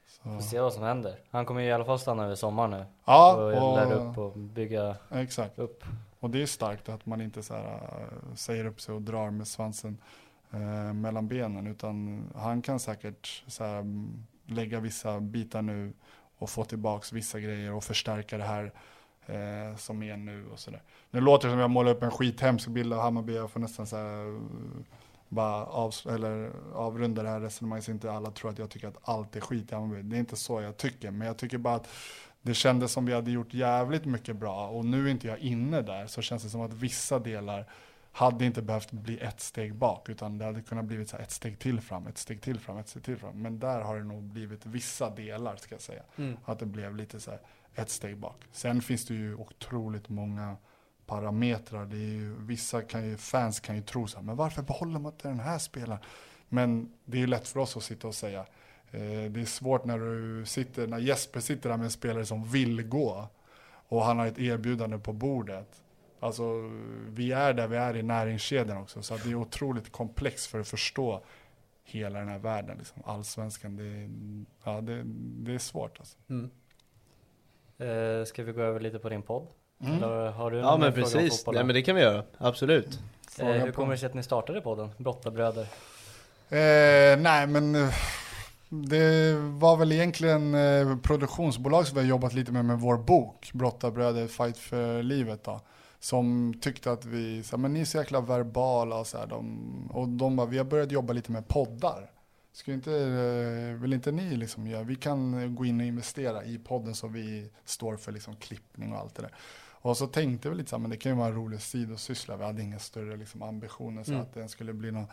[SPEAKER 3] så. Vi får se vad som händer. Han kommer i alla fall stanna över sommaren nu.
[SPEAKER 2] Ja,
[SPEAKER 3] och, och lära upp och bygga
[SPEAKER 2] exakt.
[SPEAKER 3] upp.
[SPEAKER 2] Och det är starkt att man inte så här, äh, säger upp sig och drar med svansen eh, mellan benen. Utan han kan säkert så här, mm, lägga vissa bitar nu och få tillbaks vissa grejer och förstärka det här eh, som är nu och sådär. Nu låter det som jag målar upp en skithemsk bild av Hammarby. Jag får nästan så här, bara av, eller avrunda det här resonemanget så inte alla tror att jag tycker att allt är skit i Hammarby. Det är inte så jag tycker, men jag tycker bara att det kändes som vi hade gjort jävligt mycket bra och nu är inte jag inne där så känns det som att vissa delar hade inte behövt bli ett steg bak utan det hade kunnat blivit så ett steg till fram, ett steg till fram, ett steg till fram. Men där har det nog blivit vissa delar ska jag säga. Mm. Att det blev lite så ett steg bak. Sen finns det ju otroligt många parametrar. Det är ju, vissa kan ju, fans kan ju tro så här, men varför behåller man inte den här spelaren? Men det är ju lätt för oss att sitta och säga, det är svårt när du sitter, när Jesper sitter där med en spelare som vill gå och han har ett erbjudande på bordet. Alltså, vi är där vi är i näringskedjan också, så det är otroligt komplext för att förstå hela den här världen. Liksom. Allsvenskan, det, ja, det, det är svårt alltså.
[SPEAKER 3] Mm. Eh, ska vi gå över lite på din podd?
[SPEAKER 1] Mm. Eller har du ja men precis, Nej, men det kan vi göra, absolut.
[SPEAKER 3] Eh, hur kommer det sig att ni startade podden, Brottabröder?
[SPEAKER 2] Eh, nej men eh, det var väl egentligen eh, produktionsbolag som vi har jobbat lite med med vår bok, Brottabröder Fight för livet då. Som tyckte att vi, så men ni är så jäkla verbala och så här, de, och de bara, vi har börjat jobba lite med poddar. Ska inte, eh, vill inte ni liksom göra, vi kan gå in och investera i podden så vi står för liksom klippning och allt det där. Och så tänkte vi lite så här, men det kan ju vara en rolig sidosyssla, vi hade inga större liksom, ambitioner så mm. att den skulle bli någon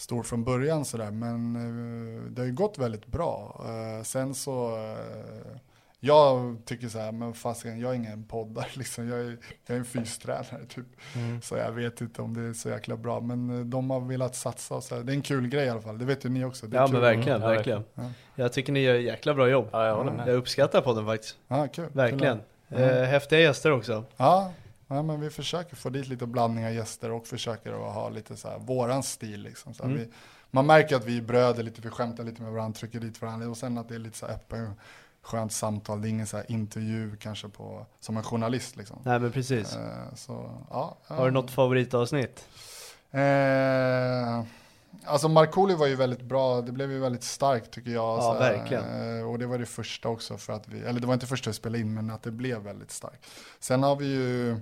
[SPEAKER 2] stor från början sådär. Men eh, det har ju gått väldigt bra. Eh, sen så eh, jag tycker så här, men fasiken, jag är ingen poddare liksom. Jag är, jag är en fystränare typ. Mm. Så jag vet inte om det är så jäkla bra. Men de har velat satsa och så här. Det är en kul grej i alla fall. Det vet ju ni också.
[SPEAKER 1] ja
[SPEAKER 2] kul.
[SPEAKER 1] men verkligen, verkligen. Ja. Jag tycker ni gör jäkla bra jobb.
[SPEAKER 3] Ja, jag håller med.
[SPEAKER 1] Jag uppskattar podden faktiskt.
[SPEAKER 2] Ja, kul.
[SPEAKER 1] Verkligen. Kul. Eh, häftiga gäster också.
[SPEAKER 2] Ja. Ja, men vi försöker få dit lite blandning av gäster och försöker att ha lite så här, våran stil liksom. Så mm. vi, man märker att vi är bröder lite, vi skämtar lite med varandra, trycker dit varandra och sen att det är lite så öppen skönt samtal. Det är ingen så intervju kanske på, som en journalist liksom.
[SPEAKER 1] Nej men precis.
[SPEAKER 2] Eh, så, ja,
[SPEAKER 1] Har du något favoritavsnitt?
[SPEAKER 2] Eh, alltså Markoolio var ju väldigt bra, det blev ju väldigt starkt tycker jag.
[SPEAKER 1] Ja,
[SPEAKER 2] så,
[SPEAKER 1] verkligen.
[SPEAKER 2] Eh, och det var det första också för att vi, eller det var inte första vi spelade in men att det blev väldigt starkt. Sen har vi ju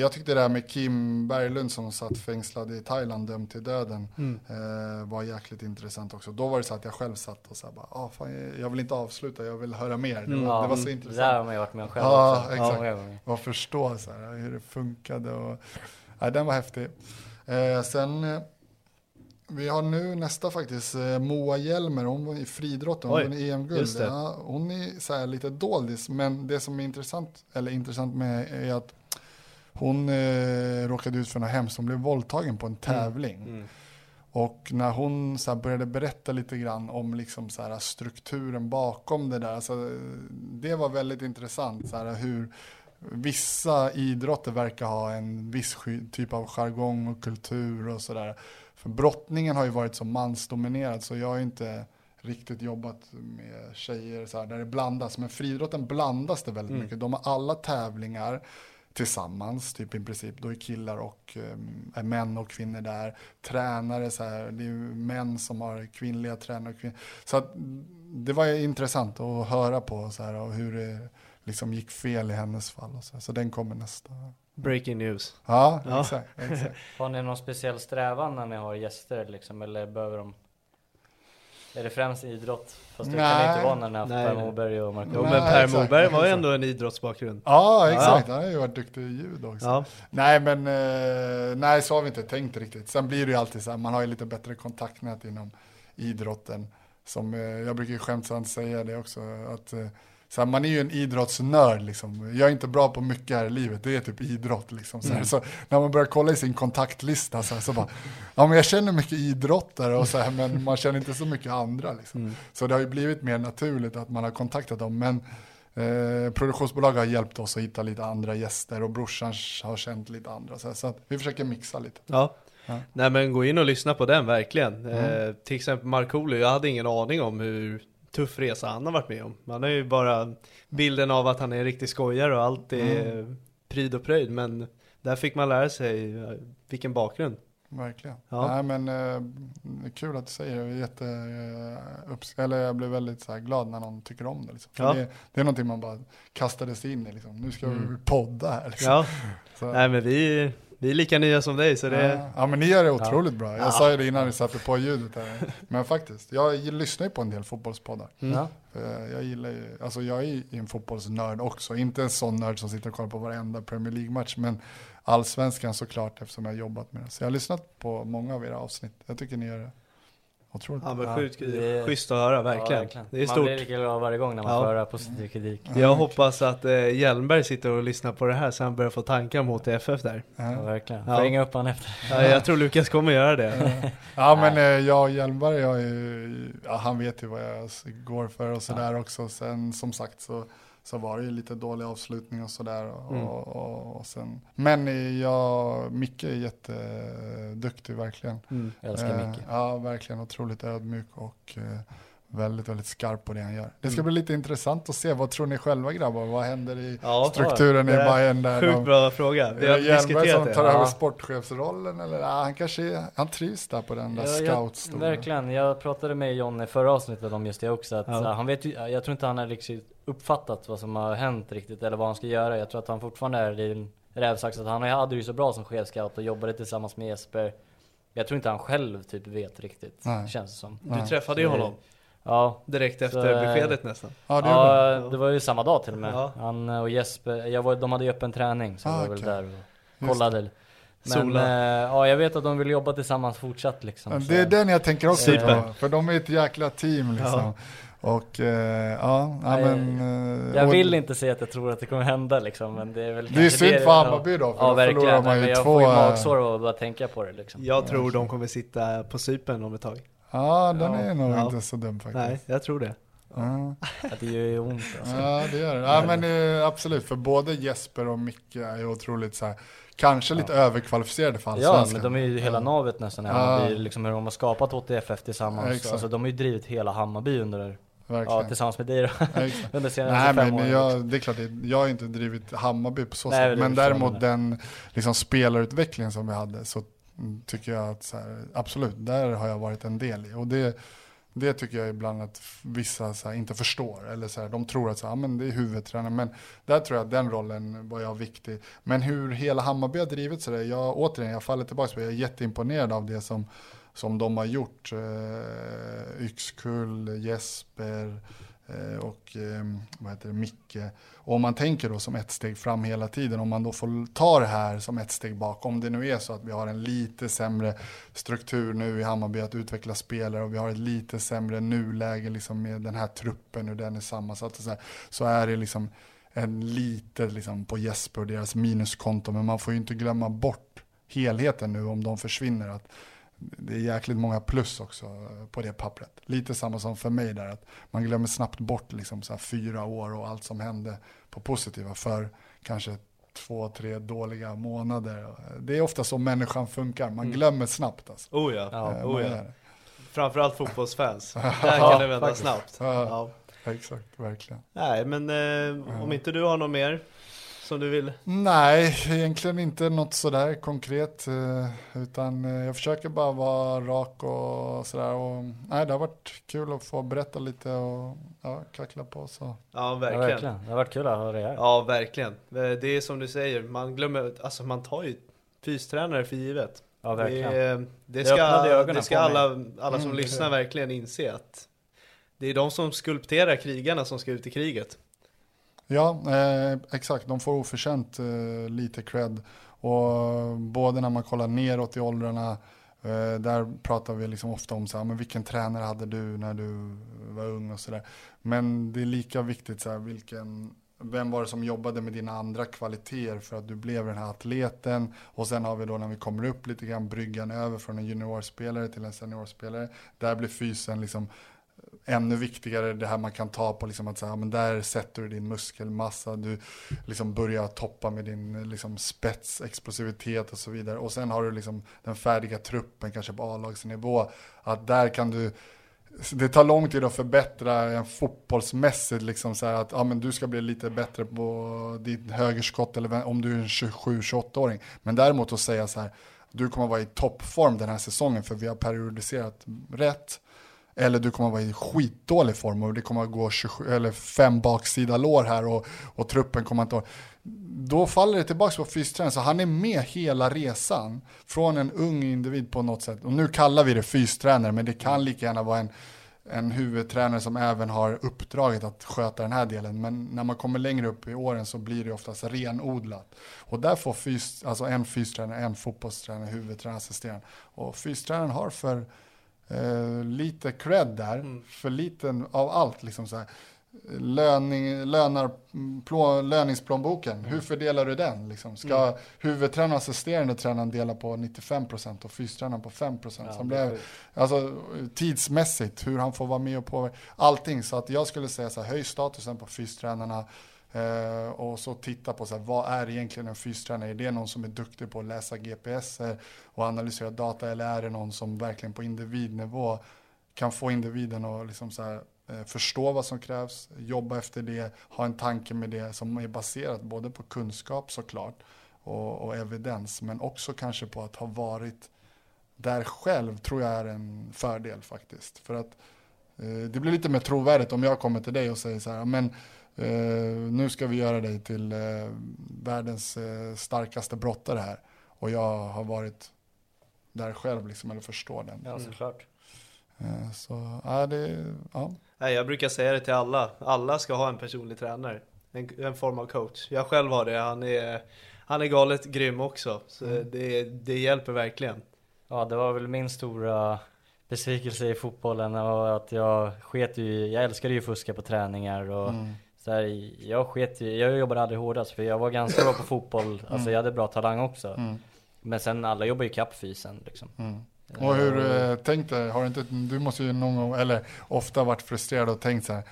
[SPEAKER 2] jag tyckte det här med Kim Berglund som satt fängslad i Thailand dömd till döden mm. Eh, var jäkligt intressant också. Då var det så att jag själv satt och sa bara, ah, fan, jag vill inte avsluta, jag vill höra mer. Det var, mm, det var så intressant. Det
[SPEAKER 3] har man ju varit med om själv
[SPEAKER 2] ja, också. Exakt. Ja, och förstå så här, hur det funkade. Och, ja, den var häftig. Eh, sen eh, vi har nu nästa faktiskt, Moa Hjelmer, hon var i friidrotten, hon vann EM-guld. Ja, hon är så här lite doldis, men det som är intressant, eller intressant med är att hon eh, råkade ut för något hemskt, hon blev våldtagen på en mm. tävling. Mm. Mm. Och när hon så började berätta lite grann om liksom så här, strukturen bakom det där, alltså, det var väldigt intressant. Så här, hur vissa idrotter verkar ha en viss typ av jargong och kultur och sådär. För brottningen har ju varit så mansdominerad så jag har inte riktigt jobbat med tjejer så här, där det blandas. Men friidrotten blandas det väldigt mm. mycket. De har alla tävlingar tillsammans, typ i princip. Då är killar och eh, män och kvinnor där. Tränare, så här, det är män som har kvinnliga tränare. Och kvinnor. Så att, det var intressant att höra på så här, och hur det liksom gick fel i hennes fall. Och så, så den kommer nästa.
[SPEAKER 1] Breaking news.
[SPEAKER 2] Ja, ja. Exakt, exakt.
[SPEAKER 3] har ni någon speciell strävan när ni har gäster liksom, eller behöver de är det främst idrott? Fast det kan inte vara när ni har haft Per Moberg och Marco.
[SPEAKER 1] Jo men Per Moberg var ju ändå en idrottsbakgrund.
[SPEAKER 2] Ja exakt, ja. han har ju varit duktig i ljud också. Ja. Nej men, eh, nej så har vi inte tänkt riktigt. Sen blir det ju alltid så här, man har ju lite bättre kontaktnät inom idrotten. Som, eh, jag brukar ju skämtsamt säga det också, att eh, så här, man är ju en idrottsnörd liksom. Jag är inte bra på mycket här i livet, det är typ idrott liksom. Så, mm. så när man börjar kolla i sin kontaktlista så, här, så bara, ja men jag känner mycket idrottare och så här, men man känner inte så mycket andra liksom. Mm. Så det har ju blivit mer naturligt att man har kontaktat dem. Men eh, produktionsbolag har hjälpt oss att hitta lite andra gäster och brorsan har känt lite andra. Så, så vi försöker mixa lite.
[SPEAKER 1] Ja. Ja. Nej men gå in och lyssna på den verkligen. Mm. Eh, till exempel Markoolio, jag hade ingen aning om hur tuff resa han har varit med om. Man har ju bara bilden av att han är en riktig skojare och allt är mm. pryd och pröjd. Men där fick man lära sig eh, vilken bakgrund.
[SPEAKER 2] Verkligen. Ja. Nej men eh, kul att du säger det. Jätte, eh, eller jag blev väldigt så här, glad när någon tycker om det. Liksom. Ja. det. Det är någonting man bara kastade sig in i. Liksom. Nu ska mm. vi podda här. Liksom.
[SPEAKER 1] Ja. Nej men vi, vi är lika nya som dig så det...
[SPEAKER 2] Ja, ja men ni gör det otroligt ja. bra. Jag ja. sa ju det innan vi satte på ljudet här. Men faktiskt, jag lyssnar ju på en del fotbollspoddar. Mm. Jag gillar ju, alltså jag är en fotbollsnörd också. Inte en sån nörd som sitter och kollar på varenda Premier League-match. Men allsvenskan såklart eftersom jag har jobbat med det. Så jag har lyssnat på många av era avsnitt. Jag tycker ni gör det
[SPEAKER 1] Otroligt. Ja men sjukt ja, det... schysst att höra, verkligen. Ja, verkligen. Det är stort. Man
[SPEAKER 3] blir lika glad varje gång när man ja. får höra positiv kritik.
[SPEAKER 1] Jag hoppas att eh, Hjelmberg sitter och lyssnar på det här så han börjar få tankar om HTFF där.
[SPEAKER 3] Ja, verkligen. Får ja. ringa upp honom efter.
[SPEAKER 1] Ja, jag tror Lukas kommer göra det.
[SPEAKER 2] ja men eh, jag och Hjelmberg, jag är, ja, han vet ju vad jag går för och sådär också. Sen som sagt så så var det ju lite dålig avslutning och sådär. Mm. Och, och, och sen. Men jag, Micke är jätteduktig verkligen.
[SPEAKER 3] Mm. Jag älskar eh, Micke.
[SPEAKER 2] Ja, verkligen otroligt ödmjuk och eh, väldigt, väldigt skarp på det han gör. Det ska mm. bli lite intressant att se, vad tror ni själva grabbar? Vad händer i ja, strukturen i Bayern där?
[SPEAKER 1] Sjukt bra fråga.
[SPEAKER 2] Vi har Hjelmberg som tar det. över ja. sportchefsrollen eller? Ja, han kanske, han trivs där på den där ja,
[SPEAKER 3] scoutstolen. Verkligen, jag pratade med John i förra avsnittet om just det också. Att, ja. han vet jag tror inte han har liksom uppfattat vad som har hänt riktigt eller vad han ska göra. Jag tror att han fortfarande är i rävsax. Att han hade ju så bra som chefscout och jobbade tillsammans med Jesper. Jag tror inte han själv typ vet riktigt, Nej. känns det som.
[SPEAKER 1] Du träffade ju honom?
[SPEAKER 3] Ja.
[SPEAKER 1] Direkt efter så, beskedet nästan.
[SPEAKER 3] Ja, det, ja, det var ju samma dag till och med. Ja. Han och Jesper, jag var, de hade ju öppen träning så ah, jag var väl okay. där och kollade. Men äh, ja, jag vet att de vill jobba tillsammans fortsatt liksom.
[SPEAKER 2] det är den jag tänker också på, för de är ett jäkla team liksom. Ja. Och eh, ja, ja men...
[SPEAKER 3] Eh, jag vill inte säga att jag tror att det kommer hända liksom, men det är väl
[SPEAKER 2] Det är synd för Hammarby då, för
[SPEAKER 3] ja,
[SPEAKER 2] då
[SPEAKER 3] verkligen,
[SPEAKER 2] förlorar man ju
[SPEAKER 3] jag
[SPEAKER 2] två...
[SPEAKER 3] Jag får ju magsår av att bara tänka på det liksom.
[SPEAKER 1] Jag tror de kommer sitta på sypen om ett tag.
[SPEAKER 2] Ja, den är nog ja. inte så dum faktiskt.
[SPEAKER 1] Nej, jag tror det.
[SPEAKER 3] Ja. det gör ju ont alltså.
[SPEAKER 2] Ja, det gör det. Ja, men eh, absolut, för både Jesper och Micke är ju otroligt så här, kanske lite ja. överkvalificerade för
[SPEAKER 3] Ja, men de är ju hela navet nästan i Hammarby, ja. liksom hur de har skapat HTFF tillsammans. Ja, alltså, de har ju drivit hela Hammarby under Verkligen. Ja, tillsammans med dig då.
[SPEAKER 2] Under senaste Nej, men jag, liksom. det är klart, jag har inte drivit Hammarby på så sätt. Men däremot den liksom, spelarutvecklingen som vi hade så tycker jag att så här, absolut, där har jag varit en del i. Och det, det tycker jag ibland att vissa så här, inte förstår. Eller så här, de tror att så här, ah, men det är huvudtränaren. Men där tror jag att den rollen var jag viktig. Men hur hela Hammarby har drivit sig, jag, återigen, jag faller tillbaka på jag är jätteimponerad av det som, som de har gjort. Eh, Yxkull, Jesper, Eh, Eh, och ehm, vad heter det, Micke. Och om man tänker då som ett steg fram hela tiden, om man då får ta det här som ett steg bak, om det nu är så att vi har en lite sämre struktur nu i Hammarby att utveckla spelare och vi har ett lite sämre nuläge liksom med den här truppen, hur den är sammansatt och så, här, så är det liksom en lite liksom på Jesper och deras minuskonto, men man får ju inte glömma bort helheten nu om de försvinner. Att det är jäkligt många plus också på det pappret. Lite samma som för mig där, att man glömmer snabbt bort liksom så fyra år och allt som hände på positiva för kanske två, tre dåliga månader. Det är ofta så människan funkar, man mm. glömmer snabbt alltså.
[SPEAKER 1] Oh ja, ja, oh ja. Framförallt fotbollsfans, där kan det vända snabbt.
[SPEAKER 2] Ja, exakt, verkligen.
[SPEAKER 1] Nej, men eh, om inte du har något mer som du vill?
[SPEAKER 2] Nej, egentligen inte något sådär konkret. Eh, utan eh, jag försöker bara vara rak och sådär. Och, nej, det har varit kul att få berätta lite och ja, kackla på. Så.
[SPEAKER 1] Ja, verkligen. Ja,
[SPEAKER 3] verkligen. Det har varit kul att höra det här.
[SPEAKER 1] Ja, verkligen. Det är som du säger, man glömmer, alltså man tar ju fystränare för givet.
[SPEAKER 3] Ja, verkligen.
[SPEAKER 1] Det, det ska, det ska alla, alla som mm, lyssnar verkligen inse att det är de som skulpterar krigarna som ska ut i kriget.
[SPEAKER 2] Ja, eh, exakt. De får oförtjänt eh, lite cred. Och både när man kollar neråt i åldrarna, eh, där pratar vi liksom ofta om så här, men vilken tränare hade du när du var ung och sådär. Men det är lika viktigt så här, vilken vem var det som jobbade med dina andra kvaliteter för att du blev den här atleten? Och sen har vi då när vi kommer upp lite grann bryggan över från en juniorspelare till en seniorspelare. Där blir fysen liksom ännu viktigare det här man kan ta på, liksom att säga, men där sätter du din muskelmassa, du liksom börjar toppa med din liksom spets, explosivitet och så vidare. Och sen har du liksom den färdiga truppen, kanske på A-lagsnivå, att där kan du det tar lång tid att förbättra en fotbollsmässigt, liksom så att ja, men du ska bli lite bättre på ditt högerskott eller om du är en 27-28-åring. Men däremot att säga så här, du kommer vara i toppform den här säsongen för vi har periodiserat rätt eller du kommer vara i skitdålig form och det kommer gå 27, eller fem baksida lår här och, och truppen kommer inte då faller det tillbaka på fystränaren, så han är med hela resan. Från en ung individ på något sätt. Och nu kallar vi det fystränare, men det kan lika gärna vara en, en huvudtränare som även har uppdraget att sköta den här delen. Men när man kommer längre upp i åren så blir det oftast renodlat. Och där får fys, alltså en fystränare, en fotbollstränare, huvudtränare, assisterande. Och fystränaren har för eh, lite cred där, mm. för liten av allt. Liksom så här. Löning, lönar, plå, löningsplånboken, hur fördelar du den? Liksom? Ska mm. huvudtränaren och assisterande tränaren dela på 95% och fystränaren på 5%? Ja, som blev, alltså, tidsmässigt, hur han får vara med och påverka, allting. Så att jag skulle säga så här, höj statusen på fystränarna, Eh, och så titta på så här, vad är egentligen en fystränare? Är det någon som är duktig på att läsa GPS eh, och analysera data eller är det någon som verkligen på individnivå kan få individen att liksom så här, eh, förstå vad som krävs, jobba efter det, ha en tanke med det som är baserat både på kunskap såklart och, och evidens men också kanske på att ha varit där själv tror jag är en fördel faktiskt. För att eh, det blir lite mer trovärdigt om jag kommer till dig och säger så här, men Uh, nu ska vi göra dig till uh, världens uh, starkaste brottare här. Och jag har varit där själv, liksom, eller förstår den.
[SPEAKER 3] Ja, såklart.
[SPEAKER 2] Uh, så, ja, det, ja.
[SPEAKER 1] Jag brukar säga det till alla. Alla ska ha en personlig tränare. En, en form av coach. Jag själv har det. Han är, han är galet grym också. Så mm. det, det hjälper verkligen.
[SPEAKER 3] Ja, det var väl min stora besvikelse i fotbollen och att jag sket ju, jag älskade ju fuska på träningar och mm. Så här, jag sket jag jobbade aldrig hårdast för jag var ganska bra på fotboll, mm. alltså jag hade bra talang också. Mm. Men sen alla jobbar ju kapp fysen liksom.
[SPEAKER 2] Mm. Och hur, eh, tänk dig, har du inte, du måste ju någon gång, eller ofta varit frustrerad och tänkt så här,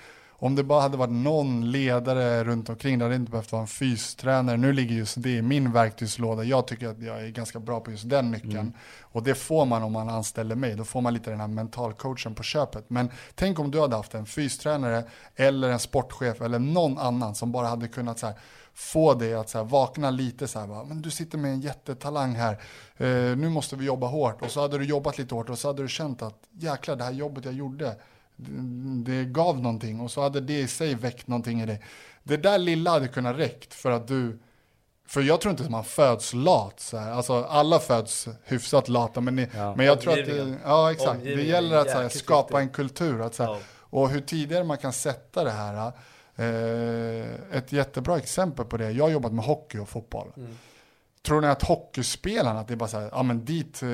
[SPEAKER 2] om det bara hade varit någon ledare runt omkring, det hade inte behövt vara en fystränare. Nu ligger just det i min verktygslåda. Jag tycker att jag är ganska bra på just den nyckeln. Mm. Och det får man om man anställer mig. Då får man lite den här mentalcoachen på köpet. Men tänk om du hade haft en fystränare eller en sportchef eller någon annan som bara hade kunnat så här, få dig att så här, vakna lite så här, va? men du sitter med en jättetalang här, uh, nu måste vi jobba hårt. Och så hade du jobbat lite hårt och så hade du känt att jäklar det här jobbet jag gjorde, det gav någonting och så hade det i sig väckt någonting i dig. Det där lilla hade kunnat räckt för att du, för jag tror inte att man föds lat så här. Alltså alla föds hyfsat lata men, ni, ja. men jag tror att, det, ja exakt, det gäller att här, skapa en kultur. Att, så här, ja. Och hur tidigare man kan sätta det här, eh, ett jättebra exempel på det, jag har jobbat med hockey och fotboll. Mm. Tror ni att hockeyspelarna, att det är bara så här, ja men dit eh,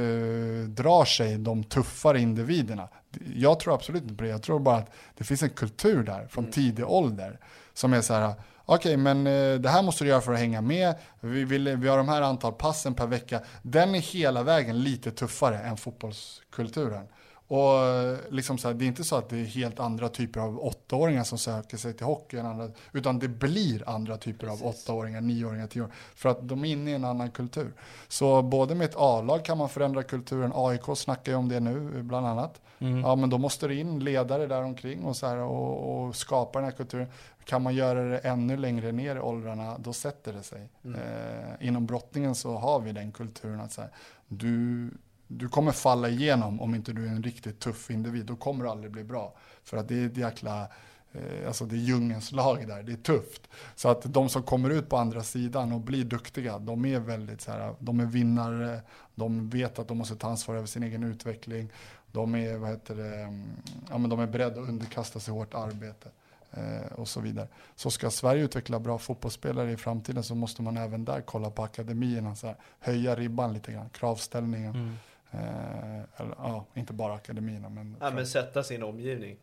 [SPEAKER 2] drar sig de tuffare individerna? Jag tror absolut inte på det. Jag tror bara att det finns en kultur där från mm. tidig ålder som är så här, okej okay, men eh, det här måste du göra för att hänga med. Vi, vill, vi har de här antal passen per vecka. Den är hela vägen lite tuffare än fotbollskulturen. Och liksom så här, det är inte så att det är helt andra typer av åttaåringar som söker sig till hockey, andra, utan det blir andra typer Precis. av åttaåringar, nioåringar, tioåringar. För att de är inne i en annan kultur. Så både med ett A-lag kan man förändra kulturen. AIK snackar ju om det nu, bland annat. Mm. Ja, men då måste det in ledare där omkring och, så här, och, och skapa den här kulturen. Kan man göra det ännu längre ner i åldrarna, då sätter det sig. Mm. Eh, inom brottningen så har vi den kulturen att så här, du du kommer falla igenom om inte du är en riktigt tuff individ. Då kommer du aldrig bli bra. För att det är ett jäkla, eh, alltså det är djungens lag där, det är tufft. Så att de som kommer ut på andra sidan och blir duktiga, de är väldigt så här, de är vinnare, de vet att de måste ta ansvar över sin egen utveckling. De är, vad heter det, mm, ja men de är beredda att underkasta sig hårt arbete. Eh, och så vidare. Så ska Sverige utveckla bra fotbollsspelare i framtiden så måste man även där kolla på akademierna, så här, höja ribban lite grann, kravställningen. Mm. Eh, eller, ja, inte bara akademierna. Men,
[SPEAKER 1] ja, men sätta sin omgivning.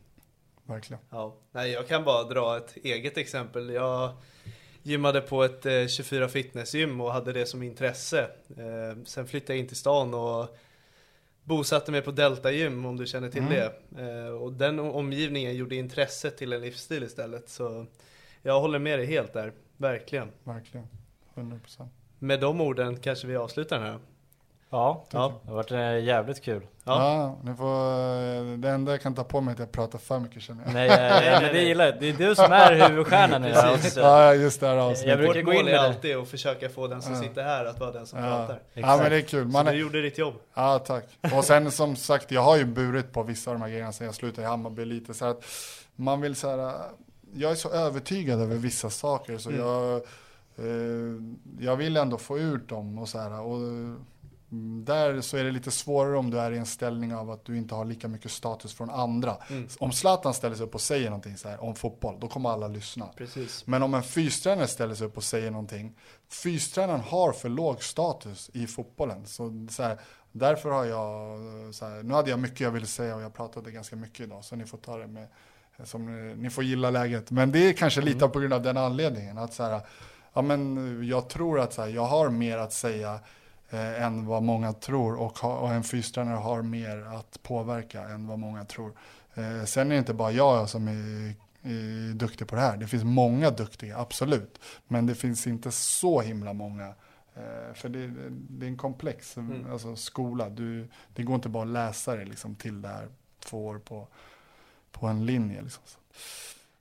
[SPEAKER 2] Verkligen.
[SPEAKER 1] Ja. Nej, jag kan bara dra ett eget exempel. Jag gymmade på ett eh, 24 fitnessgym och hade det som intresse. Eh, sen flyttade jag in till stan och bosatte mig på Delta gym om du känner till mm. det. Eh, och den omgivningen gjorde intresset till en livsstil istället. Så jag håller med dig helt där, verkligen.
[SPEAKER 2] Verkligen, 100%.
[SPEAKER 1] Med de orden kanske vi avslutar den här.
[SPEAKER 3] Ja, ja, det har varit eh, jävligt kul.
[SPEAKER 2] Ja. ja, ni får, det enda jag kan ta på mig är att jag pratar för mycket känner jag.
[SPEAKER 3] Nej, nej, men det gillar jag. Det är du som är huvudstjärnan i det.
[SPEAKER 2] Ja, just det här
[SPEAKER 1] avsnittet. Jag brukar gå in med det. alltid att försöka få den som ja. sitter här att vara den som
[SPEAKER 2] ja.
[SPEAKER 1] pratar.
[SPEAKER 2] Ja, men det är kul.
[SPEAKER 1] Man så du gjorde ditt jobb.
[SPEAKER 2] Ja, tack. Och sen som sagt, jag har ju burit på vissa av de här grejerna sen jag slutade i Hammarby lite. Så att man vill så här, jag är så övertygad över vissa saker så mm. jag, eh, jag vill ändå få ut dem och så här. Och, där så är det lite svårare om du är i en ställning av att du inte har lika mycket status från andra. Mm. Om Zlatan ställer sig upp och säger någonting så här, om fotboll, då kommer alla lyssna.
[SPEAKER 1] Precis.
[SPEAKER 2] Men om en fystränare ställer sig upp och säger någonting, fystränaren har för låg status i fotbollen. Så, så här, därför har jag, så här, nu hade jag mycket jag ville säga och jag pratade ganska mycket idag, så ni får ta det med, som, ni får gilla läget. Men det är kanske lite mm. på grund av den anledningen, att så här, ja men jag tror att så här, jag har mer att säga eh, än vad många tror och, ha, och en fystränare har mer att påverka än vad många tror. Eh, sen är det inte bara jag som är, är duktig på det här. Det finns många duktiga, absolut. Men det finns inte så himla många eh, för det, det, är en komplex mm. alltså, skola. Du, det går inte bara att läsa det liksom, till det här två år på, på en linje. Liksom.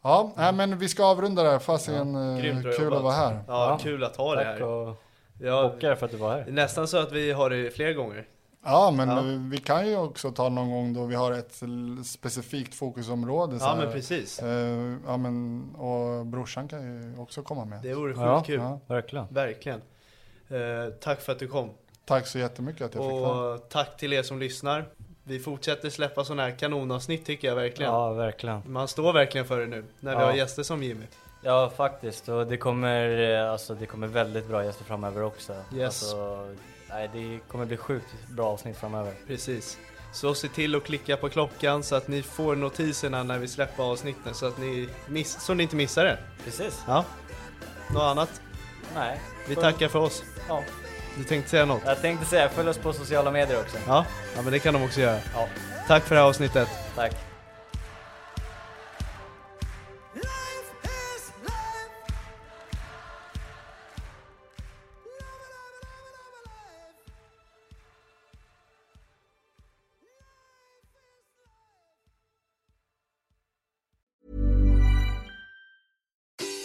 [SPEAKER 2] Ja, mm. men vi ska avrunda där. Fasiken, ja, kul att vara här. Ja,
[SPEAKER 1] ja, kul att ha dig här. Och
[SPEAKER 3] Ja, bockar för att du var här.
[SPEAKER 1] Nästan så att vi har det fler gånger.
[SPEAKER 2] Ja, men ja. vi kan ju också ta någon gång då vi har ett specifikt fokusområde.
[SPEAKER 1] ja, men precis.
[SPEAKER 2] Uh, ja, men, och brorsan kan ju också komma med.
[SPEAKER 1] Det vore sjukt ja, kul. Ja.
[SPEAKER 3] Verkligen.
[SPEAKER 1] Verkligen. Uh, tack för att du kom.
[SPEAKER 2] Tack så jättemycket att jag
[SPEAKER 1] och
[SPEAKER 2] fick komma.
[SPEAKER 1] Och tack till er som lyssnar. Vi fortsätter släppa sådana här kanonavsnitt tycker jag verkligen.
[SPEAKER 3] Ja, verkligen.
[SPEAKER 1] Man står verkligen för det nu, när vi har gäster som Jimmy.
[SPEAKER 3] Ja faktiskt och det kommer, eh, alltså, det kommer väldigt bra gäster framöver också.
[SPEAKER 1] Yes.
[SPEAKER 3] Alltså, nej, det kommer bli sjukt bra avsnitt framöver.
[SPEAKER 1] Precis. Så se till att klicka på klockan så att ni får notiserna när vi släpper avsnitten så att ni, miss, så ni inte missar det.
[SPEAKER 3] Precis.
[SPEAKER 1] Ja. Något annat?
[SPEAKER 3] Nej.
[SPEAKER 1] Vi tackar för oss.
[SPEAKER 3] Ja.
[SPEAKER 1] Du tänkte säga något?
[SPEAKER 3] Jag tänkte säga, följ oss på sociala medier också.
[SPEAKER 1] Ja, ja men det kan de också göra.
[SPEAKER 3] Ja.
[SPEAKER 1] Tack för det här avsnittet.
[SPEAKER 3] Tack.